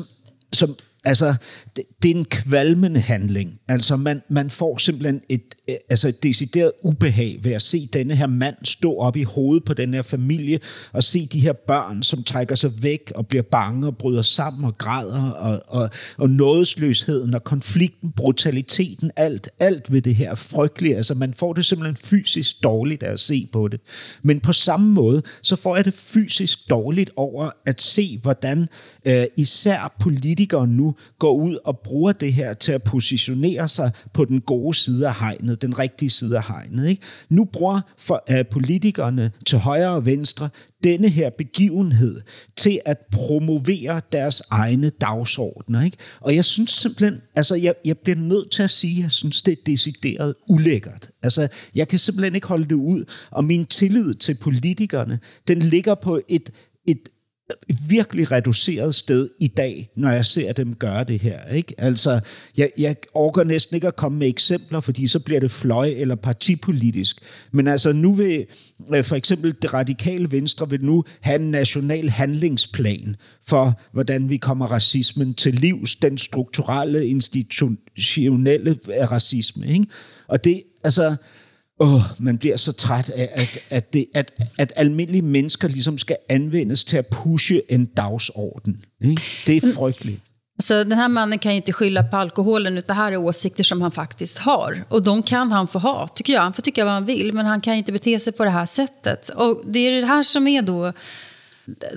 som altså, det, det er en kvalmende handling. Altså, man, man får simpelthen et, øh, altså et decideret ubehag ved at se denne her mand stå op i hovedet på den her familie, og se de her børn, som trækker sig væk og bliver bange og bryder sammen og græder, og, og, og nådesløsheden og konflikten, brutaliteten, alt, alt ved det her er frygtelige. Altså, man får det simpelthen fysisk dårligt af at se på det. Men på samme måde, så får jeg det fysisk dårligt over at se, hvordan øh, især politikere nu går ud og bruger det her til at positionere sig på den gode side af hegnet, den rigtige side af hegnet. Ikke? Nu bruger for, uh, politikerne til højre og venstre denne her begivenhed til at promovere deres egne dagsordner. Ikke? Og jeg synes simpelthen, altså jeg, jeg bliver nødt til at sige, at jeg synes, det er decideret ulækkert. Altså, jeg kan simpelthen ikke holde det ud, og min tillid til politikerne, den ligger på et, et virkelig reduceret sted i dag, når jeg ser dem gøre det her. Ikke? Altså, jeg, jeg orker næsten ikke at komme med eksempler, fordi så bliver det fløj eller partipolitisk. Men altså, nu vil øh, for eksempel det radikale venstre vil nu have en national handlingsplan for, hvordan vi kommer racismen til livs, den strukturelle, institutionelle racisme. Ikke? Og det, altså, Åh, man bliver så træt af, at, at, det, at, at almindelige mennesker ligesom skal anvendes til at pushe en dagsorden. Ikke? Det er frygteligt. Så den här mannen kan ju inte skylla på alkoholen, utan det här är åsikter som han faktiskt har. Och de kan han få ha, tycker jag. Han får tycka vad han vill, men han kan inte bete sig på det här sättet. Och det är det här som är då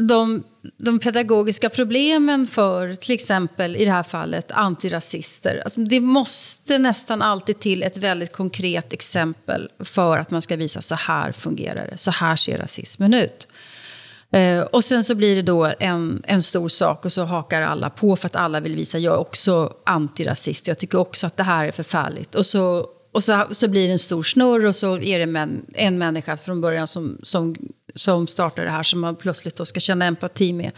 de, de pedagogiska problemen för till exempel i det här fallet antirasister. Alltså det måste nästan alltid till ett väldigt konkret exempel för att man ska visa så här fungerar det, så här ser rasismen ut. Eh, och sen så blir det då en, en stor sak och så hakar alla på för att alla vill visa jag är också antirasist. Jag tycker också att det här är förfärligt. Och så, och så, så blir det en stor snurr och så är det män, en människa från början som, som, som startar det här som man plötsligt då ska känna empati med.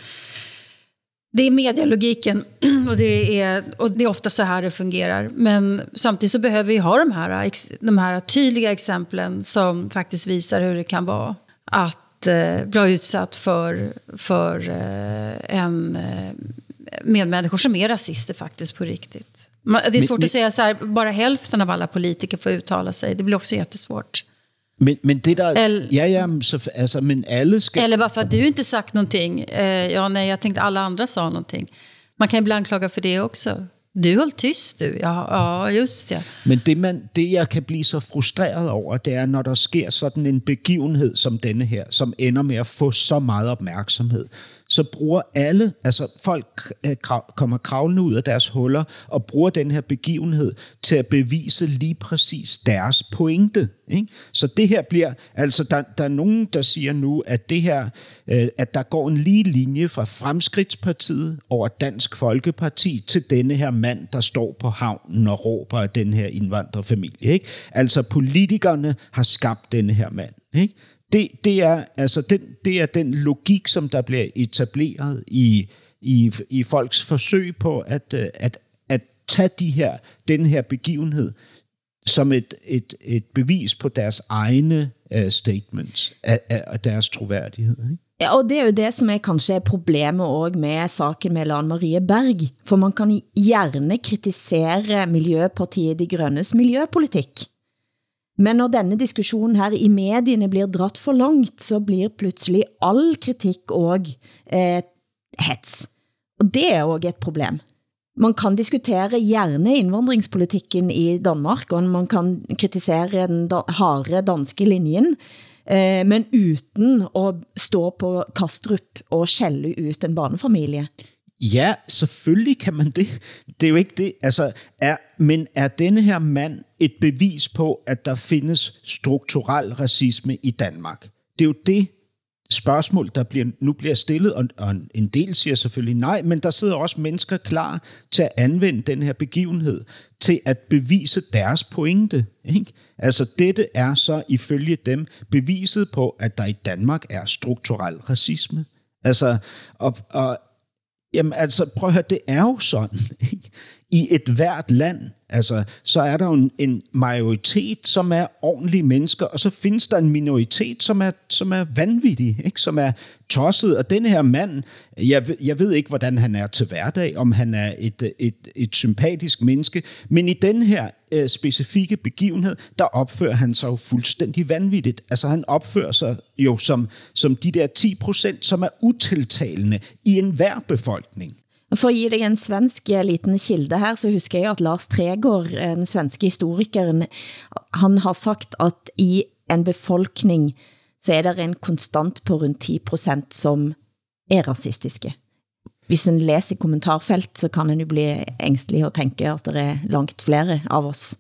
Det är medialogiken <clears throat> och det är, och det är ofta så här det fungerar. Men samtidigt så behöver vi ha de här, de här tydliga exemplen som faktiskt visar hur det kan vara att eh, bli utsatt för, för eh, en eh, medmänniskor som är rasister faktiskt på riktigt. Man- Det är svårt att säga så här, bara hälften av alla politiker får uttala sig. Det blir också jättesvårt. Men, men det der... El- ja, ja, så, altså, men alle skal... Eller bara för att du inte sagt någonting. Eh, ja, nej, jag tänkte alla andra sa någonting. Man kan ju bli anklagad för det också. Du höll tyst du. Ja, ja just det. Men det, man, det, jeg kan blive så frustreret over, det er, når der sker sådan en begivenhed som denne her, som ender med at få så meget opmærksomhed, så bruger alle, altså folk øh, krav, kommer kravlende ud af deres huller og bruger den her begivenhed til at bevise lige præcis deres pointe. Ikke? Så det her bliver, altså der, der er nogen, der siger nu, at det her, øh, at der går en lige linje fra Fremskridtspartiet over Dansk Folkeparti til denne her mand, der står på havnen og råber af den her indvandrerfamilie. Ikke? Altså politikerne har skabt denne her mand. Ikke? Det, det, er, altså den, det er den logik, som der bliver etableret i, i, i folks forsøg på at, øh, at, at tage de her, den her begivenhed som et, et, et bevis på deres egne uh, statements, og deres troværdighed. Ikke? Ja, og det er jo det, som er kanskje er problemet også med saken med Lan Marie Berg. For man kan gerne kritisere Miljøpartiet De Grønnes miljøpolitik. Men når denne diskussionen her i medierne blir dratt for langt, så blir pludselig all kritik og eh, hets. Og det er også et problem. Man kan diskutere gerne indvandringspolitikken i Danmark, og man kan kritisere den da harde danske linjen, eh, men uden at stå på Kastrup og skælde ut en barnefamilie. Ja, selvfølgelig kan man det. Det er jo ikke det. Altså, er, men er denne her mand et bevis på, at der findes strukturel racisme i Danmark? Det er jo det spørgsmål, der bliver, nu bliver stillet, og, og en del siger selvfølgelig nej, men der sidder også mennesker klar til at anvende den her begivenhed til at bevise deres pointe. Ikke? Altså dette er så ifølge dem beviset på, at der i Danmark er strukturel racisme. Altså, og, og Jamen altså, prøv at høre, det er jo sådan. Ikke? I et hvert land, altså, så er der jo en, en majoritet, som er ordentlige mennesker, og så findes der en minoritet, som er, som er vanvittig, ikke? som er tosset. Og den her mand, jeg, jeg ved ikke, hvordan han er til hverdag, om han er et, et, et sympatisk menneske, men i den her øh, specifikke begivenhed, der opfører han sig jo fuldstændig vanvittigt. Altså han opfører sig jo som, som de der 10 procent, som er utiltalende i enhver befolkning. For at give dig en svensk eh, liten kilde her, så husker jeg at Lars Tregård, en den svenske historikeren, han har sagt, at i en befolkning, så er der en konstant på rundt 10% som er rasistiske. Hvis en læser kommentarfelt, så kan en jo bli ængstelig og tænke, at der er langt flere av oss.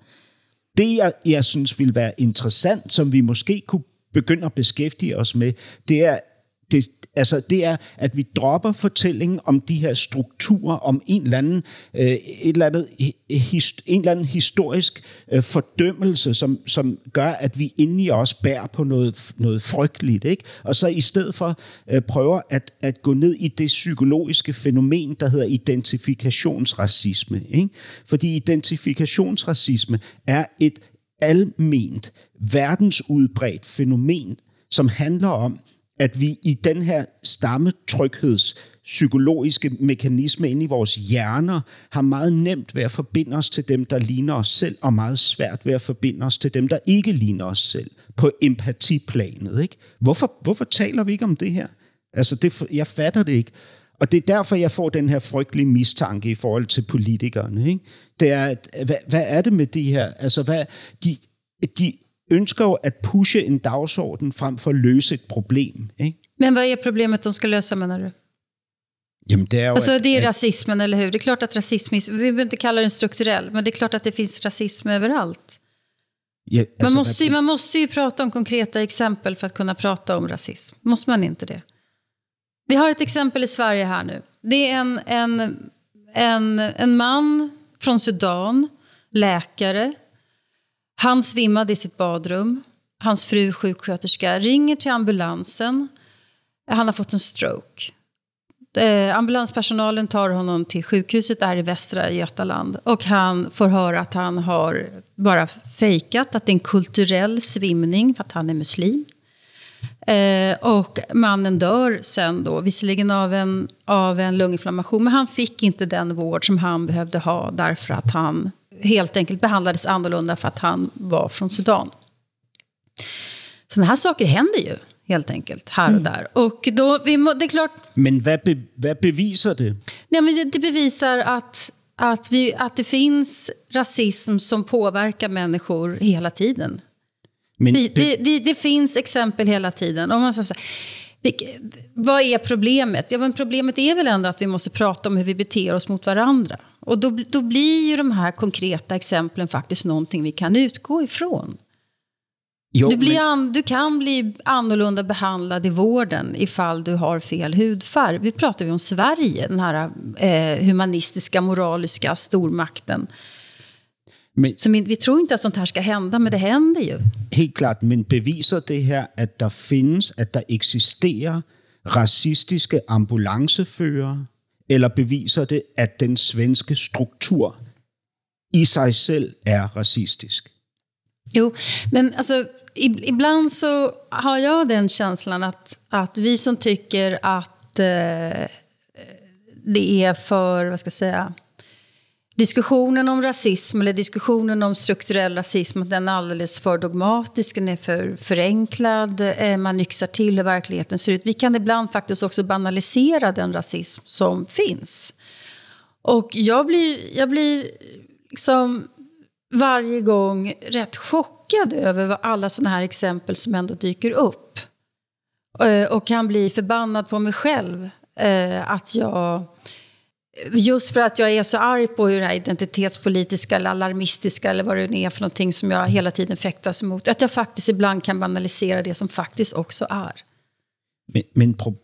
Det, jeg, jeg synes ville være interessant, som vi måske kunne begynde at beskæftige os med, det er det, altså det er, at vi dropper fortællingen om de her strukturer, om en eller anden, øh, et eller andet, his, en eller anden historisk øh, fordømmelse, som, som gør, at vi inde i os bærer på noget, noget frygteligt. Ikke? Og så i stedet for øh, prøver at, at gå ned i det psykologiske fænomen, der hedder identifikationsracisme. Ikke? Fordi identifikationsracisme er et alment, verdensudbredt fænomen, som handler om, at vi i den her stammetrygheds psykologiske mekanisme inde i vores hjerner har meget nemt ved at forbinde os til dem, der ligner os selv, og meget svært ved at forbinde os til dem, der ikke ligner os selv, på empatiplanet. Ikke? Hvorfor, hvorfor taler vi ikke om det her? Altså, det, jeg fatter det ikke. Og det er derfor, jeg får den her frygtelige mistanke i forhold til politikerne. Ikke? Det er, at, hvad, hvad er det med de her? Altså, hvad, de, de ønsker jo at pushe en dagsorden frem for at løse et problem. Ikke? Men vad är problemet de ska lösa menar du? Jamen, det er jo Alltså at, det är at, rasismen, eller hur? Det är klart att rasism, vi behöver inte kalla den strukturell, men det är klart att det finns rasism överallt. ja, Man altså, måste, ju, hvad- man måste ju prata om konkreta exempel för att kunna prata om rasism. Måste man inte det? Vi har ett exempel i Sverige här nu. Det är en, en, en, en man från Sudan, läkare. Han svimmade i sitt badrum. Hans fru, sjuksköterska, ringer till ambulansen. Han har fått en stroke. Eh, ambulanspersonalen tar honom till sjukhuset där i Västra Götaland. Och han får höra att han har bara fejkat, att det är en kulturell svimning för att han är muslim. Eh, och mannen dör sen då, visserligen av en, av en lunginflammation, men han fick inte den vård som han behövde ha därför att han helt enkelt behandlades annorlunda för att han var från Sudan. Sådana här saker händer ju helt enkelt här och där. Och då, vi må, det är klart, men hvad, be, hvad beviser det? Nej, men det, bevisar att, att, vi, att det finns rasism som påverkar människor hela tiden. Men, Det, det, det, det finns exempel hela tiden. Om man så, vad är problemet? Ja, men problemet är väl ändå att vi måste prata om hur vi beter oss mot varandra. Och då, då blir ju de här konkreta exemplen faktiskt någonting vi kan utgå ifrån. jo, Du, blir an, du kan bli annorlunda behandlad i vården ifall du har fel hudfärg. Vi pratar ju om Sverige, den här eh, humanistiska, moraliska stormakten. Men, Så vi, vi tror inte att sånt här ska hända, men det händer ju. helt klart, men beviser det her, at der findes, at der eksisterer racistiske ambulancefører, eller beviser det, at den svenske struktur i sig selv er racistisk? Jo, men alltså, ib- ibland så har jag den känslan att, att vi som tycker att eh, det är för, vad ska jag säga, diskussionen om rasism eller diskussionen om strukturell rasism, den är alldeles för dogmatisk, den är för förenklad, eh, man yxar till hur verkligheten ser ut. Vi kan ibland faktiskt också banalisera den rasism som finns. Och jag blir, jag blir liksom varje gång rätt chockad över vad alla sådana här exempel som ändå dyker upp. Eh, Och kan bli förbannad på mig själv. eh, Att jag, just för att jag är så arg på hur det här identitetspolitiska eller alarmistiska eller vad det nu är för någonting som jag hela tiden fäktas emot. Att jag faktiskt ibland kan banalisera det som faktiskt också är. Men, men pro,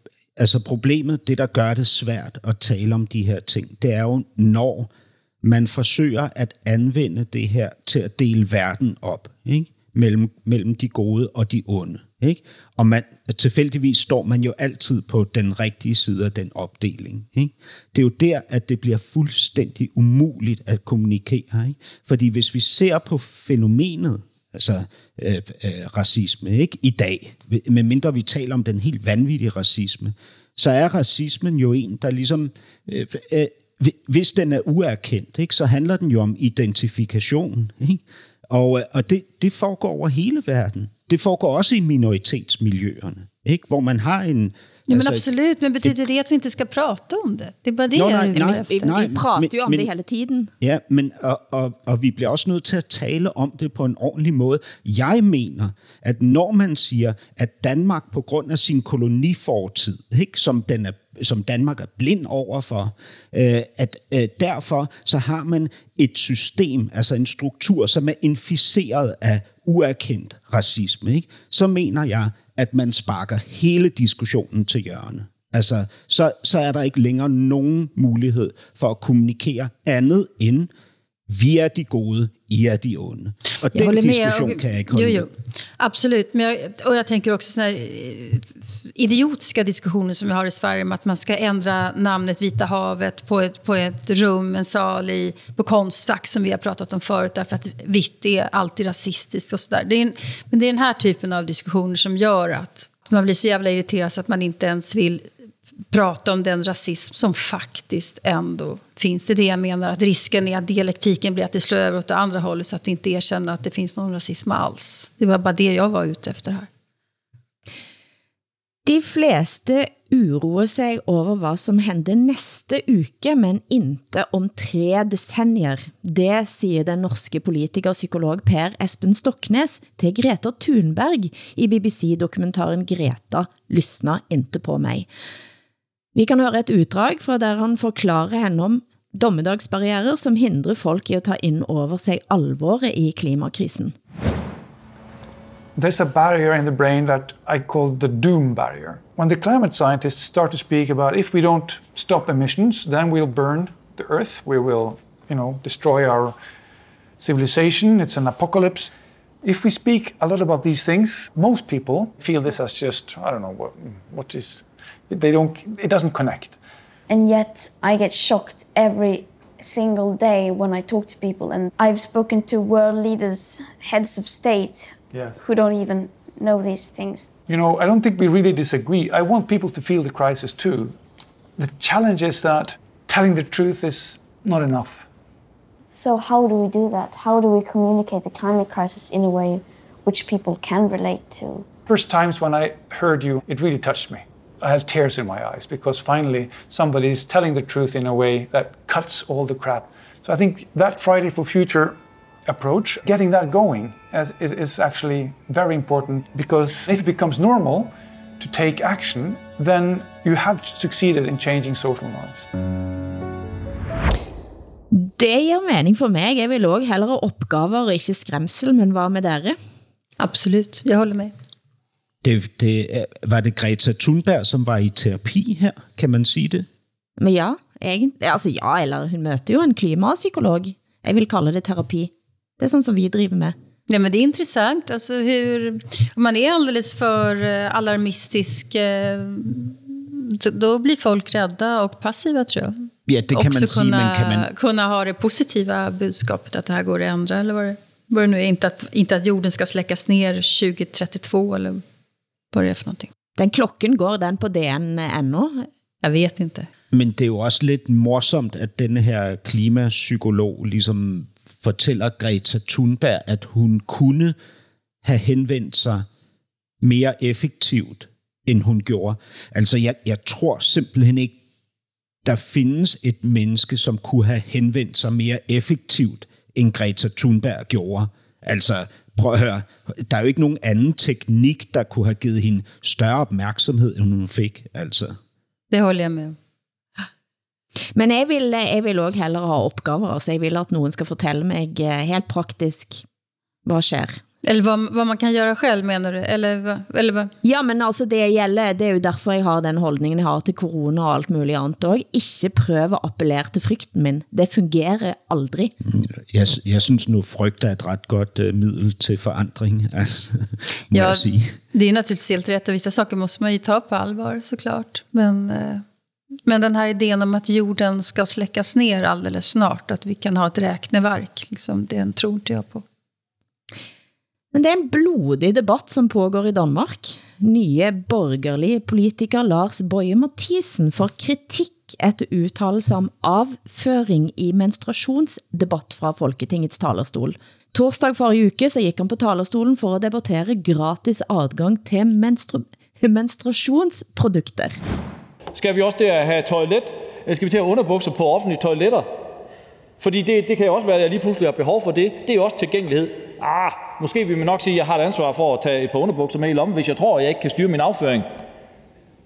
altså problemet, det der gør det svært at tale om de her ting, det er jo, når man forsøger at anvende det her til at dele verden op, ikke? Mellem, mellem de gode og de onde. Ikke? Og man, tilfældigvis står man jo altid på den rigtige side af den opdeling. Ikke? Det er jo der, at det bliver fuldstændig umuligt at kommunikere. Ikke? Fordi hvis vi ser på fænomenet, altså øh, øh, racisme, ikke i dag, medmindre vi taler om den helt vanvittige racisme, så er racismen jo en, der ligesom, øh, øh, hvis den er uerkendt, ikke, så handler den jo om identifikation. Ikke? Og, øh, og det, det foregår over hele verden. Det foregår også i minoritetsmiljøerne, ikke? hvor man har en... Ja, men absolut, men betyder det att vi inte ska prata om det? Det är bara det Jo, jag nej, är nej, efter. Vi, Nej, vi prater men- jo om men- det hele tiden. Ja, men og, og, og vi bliver også nødt til at tale om det på en ordentlig måde. Jeg mener, at når man siger, at Danmark på grund af sin kolonifortid, ikke, som, den er, som Danmark er blind overfor, øh, at øh, derfor så har man et system, altså en struktur, som er inficeret af uerkendt racisme, ikke? så mener jeg, at man sparker hele diskussionen til hjørne. Altså, så, så er der ikke længere nogen mulighed for at kommunikere andet end, vi er de gode, I er de onde. Og Jag den diskussion med. kan jag inte jo, jo. Absolut. Men jag, och jag tänker också såna här eh, idiotiska diskussioner som vi har i Sverige om att man ska ändra namnet Vita havet på ett, på ett rum, en sal i, på Konstfack som vi har pratat om förut därför att vitt är alltid rasistiskt och sådär. Det är en, men det är den här typen av diskussioner som gör att man blir så jävla irriterad så att man inte ens vill prata om den rasism som faktiskt ändå finns. Det det jag menar, att risken är att dialektiken blir att det slår över åt det andra hållet så att vi inte erkänner att det finns någon rasism alls. Det var bara det jag var ute efter här. De fleste uroer sig over hvad som hender næste uke, men inte om tre decennier. Det siger den norske politiker og psykolog Per Espen Stoknes til Greta Thunberg i BBC-dokumentaren Greta lysner inte på mig. Vi kan høre et utdrag fra der han forklarer henne om dommedagsbarrierer som hindrer folk i at ta ind over sig alvoret i klimakrisen. there's a barrier in the brain that I call the doom barrier. When the climate scientists start to speak about if we don't stop emissions, then we'll burn the earth, we will, you know, destroy our civilization, it's an apocalypse. If we speak a lot about these things, most people feel this as just, I don't know, what, what is, they don't, it doesn't connect. And yet I get shocked every single day when I talk to people. And I've spoken to world leaders, heads of state, Yes. who don't even know these things. You know, I don't think we really disagree. I want people to feel the crisis too. The challenge is that telling the truth is not enough. So, how do we do that? How do we communicate the climate crisis in a way which people can relate to? First times when I heard you, it really touched me. I had tears in my eyes because finally somebody is telling the truth in a way that cuts all the crap. So I think that Friday for Future approach, getting that going as, is, is actually very important because if it becomes normal to take action, then you have succeeded in changing social norms. Det giver mening for mig. Jeg vil også hellere ha opgaver og ikke skræmsel, men hvad med dere? Absolut, jeg håller med. Det, det, er- var det Greta Thunberg, som var i terapi her? Kan man sige det? Men ja, egentlig, altså ja, eller hun møter jo en klimapsykolog. Jeg vil kalde det terapi. Det er sådan som vi driver med. Ja, men det är intressant. Alltså hur, om man är alldeles för eh, alarmistisk, så- då blir folk rädda och passiva tror jag. Ja, det kan Också man sige, kunna, men kan man... kunna ha det positiva budskapet att det här går att ändra, eller vad det, vad det nu är. Inte att, inte att jorden ska släckas ner 2032, eller vad det för någonting. Den klokken går den på DN endnu. Jeg vet inte. Men det er jo også lidt morsomt, at denne her klimapsykolog ligesom fortæller Greta Thunberg, at hun kunne have henvendt sig mere effektivt, end hun gjorde. Altså, jeg, jeg tror simpelthen ikke, der findes et menneske, som kunne have henvendt sig mere effektivt, end Greta Thunberg gjorde. Altså, prøv at høre, der er jo ikke nogen anden teknik, der kunne have givet hende større opmærksomhed, end hun fik. Altså. Det håller jag med. Men jeg vil, jeg vil også hellere ha opgaver, altså jeg vil at nogen skal fortælle mig eh, helt praktisk, hvad sker. Eller vad, vad man kan göra själv menar du? Eller, eller vad? Ja, men altså det gælder, det er jo derfor jeg har den holdningen jeg har til corona og alt muligt andet også. Ikke prøve at appellere til frygten min. Det fungerer aldrig. Jeg, jeg synes nu, frygt er et ret godt uh, middel til forandring, altså, <laughs> må Ja, jeg sige. det är naturligtvis helt rätt och vissa saker måste man ju ta på allvar såklart. Men, eh, men den här idén om att jorden ska släckas ner alldeles snart, att vi kan ha ett räkneverk, liksom, den tror inte jag på. Men det er en blodig debatt som pågår i Danmark. Nye borgerlige politiker Lars Boje Mathisen får kritik efter udtalelse om avføring i menstruationsdebatt fra Folketingets talerstol. Torsdag forrige uke så gik han på talerstolen for at debattere gratis adgang til menstru menstruationsprodukter. Skal vi også der have toilet? Eller skal vi til at underbukser på offentlige toiletter? Fordi det, det kan jo også være, at jeg lige pludselig har behov for det. Det er jo også tilgængelighed. Ah, måske vil man nok sige, at jeg har et ansvar for at tage et par underbukser med i lommen, hvis jeg tror, at jeg ikke kan styre min afføring.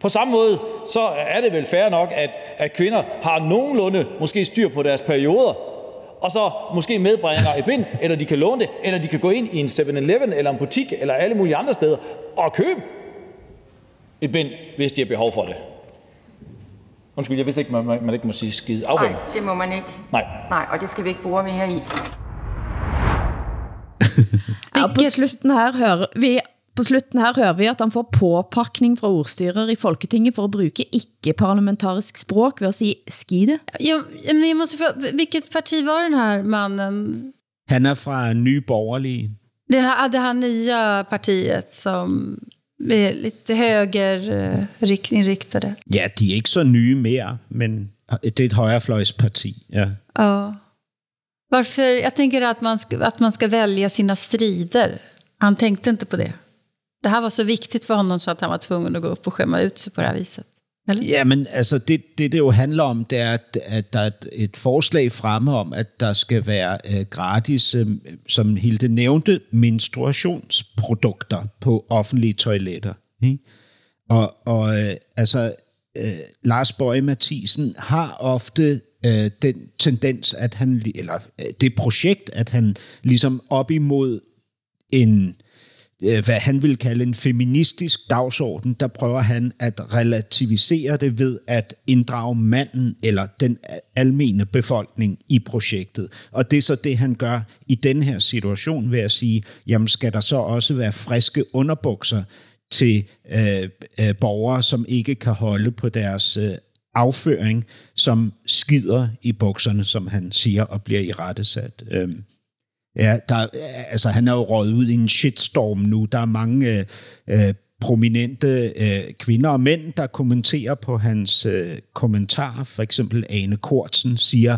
På samme måde, så er det vel fair nok, at, at kvinder har nogenlunde måske styr på deres perioder, og så måske medbringer et bind, eller de kan låne det, eller de kan gå ind i en 7-Eleven, eller en butik, eller alle mulige andre steder, og købe et bind, hvis de har behov for det. Undskyld, jeg vidste ikke, man, man ikke må sige skide. Afføring. Nej, det må man ikke. Nej. Nej, og det skal vi ikke bruge mere i. Ja, på slutten her hører vi på slutten her hører vi at han får påpakning fra ordstyrer i Folketinget for at bruge ikke-parlamentarisk språk ved at sige skide. Jo, men jeg måste fråga, vilket parti var den här mannen? Han er fra Nye Borgerlige. Den här, det här nya partiet som är lite högerinriktade. Ja, de er ikke så nye mere, men det er et højrefløjsparti. Ja. Ja. Varför? Jag tänker att man, ska, att man ska välja sina strider. Han tänkte inte på det. Det här var så viktigt för honom så att han var tvungen at gå upp och skämma ut sig på det här viset. Eller? Ja, men altså det, det, det jo handler om, det er, at, at der er et, et forslag fremme om, at der skal være øh, gratis, øh, som Hilde nævnte, menstruationsprodukter på offentlige toiletter. Mm. Og, og øh, altså, øh, Lars Bøge Mathisen har ofte øh, den tendens, at han, eller øh, det projekt, at han ligesom op imod en, øh, hvad han vil kalde en feministisk dagsorden, der prøver han at relativisere det ved at inddrage manden eller den almene befolkning i projektet. Og det er så det, han gør i den her situation ved at sige, jamen skal der så også være friske underbukser til øh, øh, borgere, som ikke kan holde på deres øh, afføring, som skider i bukserne, som han siger, og bliver i rettesat. Øh, ja, der, altså, han er jo røget ud i en shitstorm nu. Der er mange øh, øh, prominente øh, kvinder og mænd, der kommenterer på hans øh, kommentar. For eksempel Ane Kortsen siger,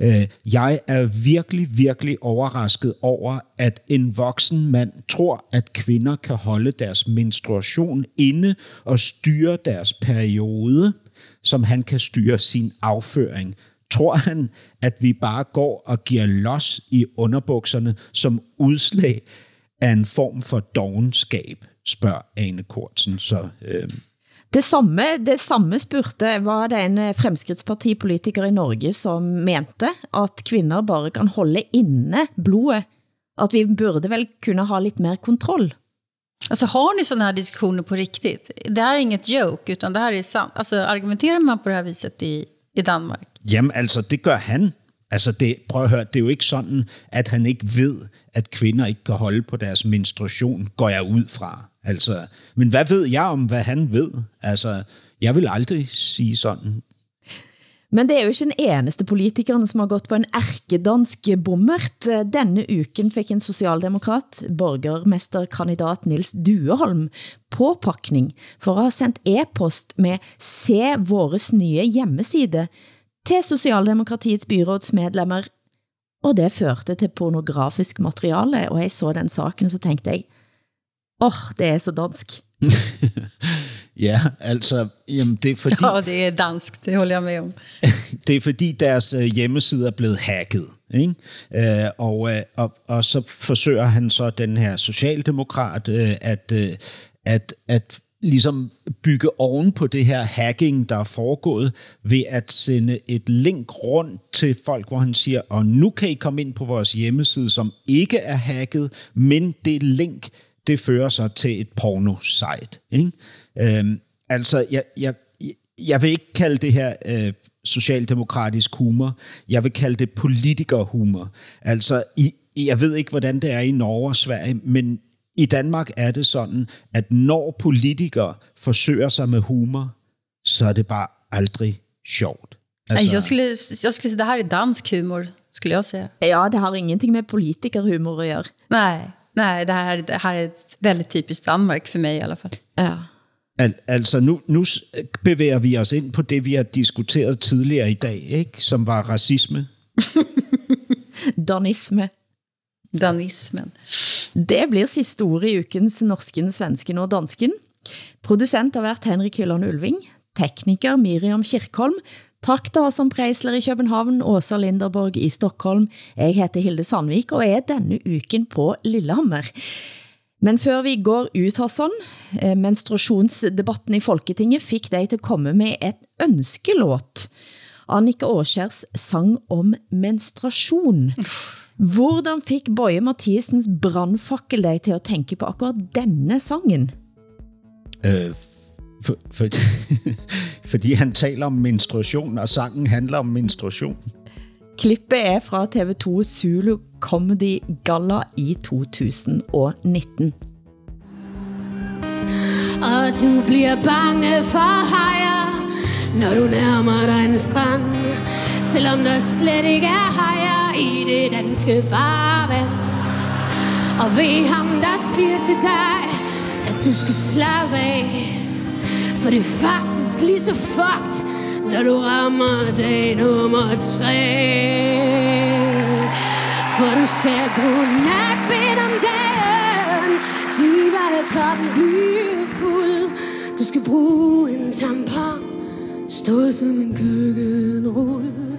øh, jeg er virkelig, virkelig overrasket over, at en voksen mand tror, at kvinder kan holde deres menstruation inde og styre deres periode som han kan styre sin afføring. Tror han, at vi bare går og giver los i underbukserne som udslag af en form for dogenskab, spørger Ane Kortsen. Så, øh, det samme, det samme spurgte var det en fremskridtspartipolitiker i Norge, som mente, at kvinder bare kan holde inne blodet. At vi burde vel kunne ha lidt mere kontroll. Alltså har ni sådana här diskussioner på riktigt? Det här är inget joke, utan det här är sant. Alltså argumenterar man på det här viset i, i Danmark? Jamen altså, det gør han. Altså, det, prøv at høre, det er jo ikke sådan, at han ikke ved, at kvinder ikke kan holde på deres menstruation, går jeg ud fra. Altså, men hvad ved jeg om, hvad han ved? Altså, jeg vil aldrig sige sådan. Men det er jo ikke den eneste politikeren som har gått på en ærkedansk bommert. Denne uken fik en socialdemokrat, borgermesterkandidat Nils Dueholm, påpakning for at have sendt e-post med Se vores nye hjemmeside til Socialdemokratiets byrådsmedlemmer, og det førte til pornografisk materiale, og jeg så den saken, så tænkte jeg, åh, oh, det er så dansk. <laughs> Ja, altså, jamen det er fordi... <laughs> Ja, det er dansk, det holder jeg med om. <laughs> det er fordi deres øh, hjemmeside er blevet hacket. Ikke? Øh, og, øh, og, og så forsøger han så, den her socialdemokrat, øh, at, at, at ligesom bygge oven på det her hacking, der er foregået, ved at sende et link rundt til folk, hvor han siger, og nu kan I komme ind på vores hjemmeside, som ikke er hacket, men det link, det fører så til et porno-site. Ikke? Øhm, altså, jeg, jeg, jeg vil ikke kalde det her øh, socialdemokratisk humor. Jeg vil kalde det politikerhumor. Altså, i, jeg ved ikke, hvordan det er i Norge og Sverige, men i Danmark er det sådan, at når politikere forsøger sig med humor, så er det bare aldrig sjovt. Altså, jeg, skulle, jeg skulle sige, det her er dansk humor, skulle jeg sige. Ja, det har ingenting med politikerhumor at gøre. Nej, nej det, her, det her er väldigt typisk Danmark for mig i alla fall. Ja. Al, altså nu, nu bevæger vi os ind på det, vi har diskuteret tidligere i dag, ikke? som var racisme. <laughs> Danisme. Danismen. Det blir sidste ord i ukens norsken, svensken og dansken. Producent har været Henrik Hylland Ulving, tekniker Miriam Kirkholm, Tak til Hassan Preisler i København, Åsa Linderborg i Stockholm. Jeg heter Hilde Sandvik og er denne uken på Lillehammer. Men før vi går ut, Hassan, eh, menstruationsdebatten i Folketinget fik dig til at komme med et ønskelåt. Annika Åskjærs sang om menstruation. Hvordan fik Bøje Mathiesens brandfakkel dig til at tænke på akkurat denne sangen? Uh, For, for, <laughs> fordi han taler om menstruation, og sangen handler om menstruation. Klippet er fra TV2 Zulu Comedy Galla i 2019. Og du bliver bange for hajer, når du nærmer dig en strand. Selvom der slet ikke er hajer i det danske farvand. Og ved ham, der siger til dig, at du skal slappe af. For det er faktisk lige så fucked, når du rammer dag nummer tre. For du skal bruge natbind om dagen. Din kroppen bliver fuld. Du skal bruge en tampon. Stå som en køkkenrulle.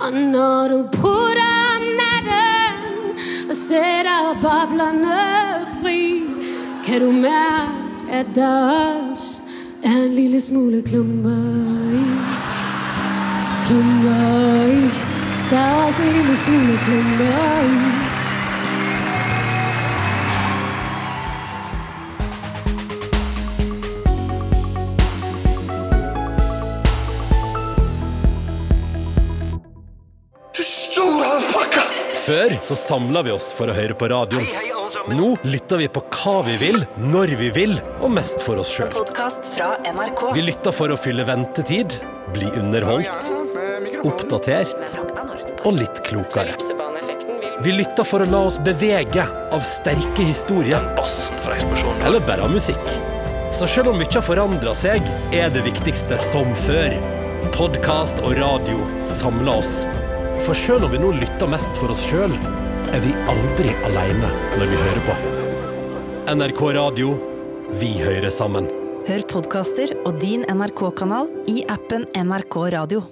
Og når du prutter om natten og sætter boblerne fri, kan du mærke, at der er en lille smule klumper i. Klumper i. Der er også en lille smule klumper i. Du store alpakka! Før så samla vi oss for å høre på radio. Nå lytter vi på hva vi vil, når vi vil, og mest for oss sjøl. Vi lytter for å fylle ventetid, bli underholdt, oppdatert og litt klokere. Vi lytter for å la oss bevege av sterke historier. Eller bare av musikk. Så selv om mye har forandra seg, er det viktigste som før. Podkast og radio samler oss. For selv om vi nå lytter mest for oss sjøl, er vi aldri aleine når vi hører på. NRK Radio vi hører sammen. Hør podkaster og din NRK-kanal i appen NRK Radio.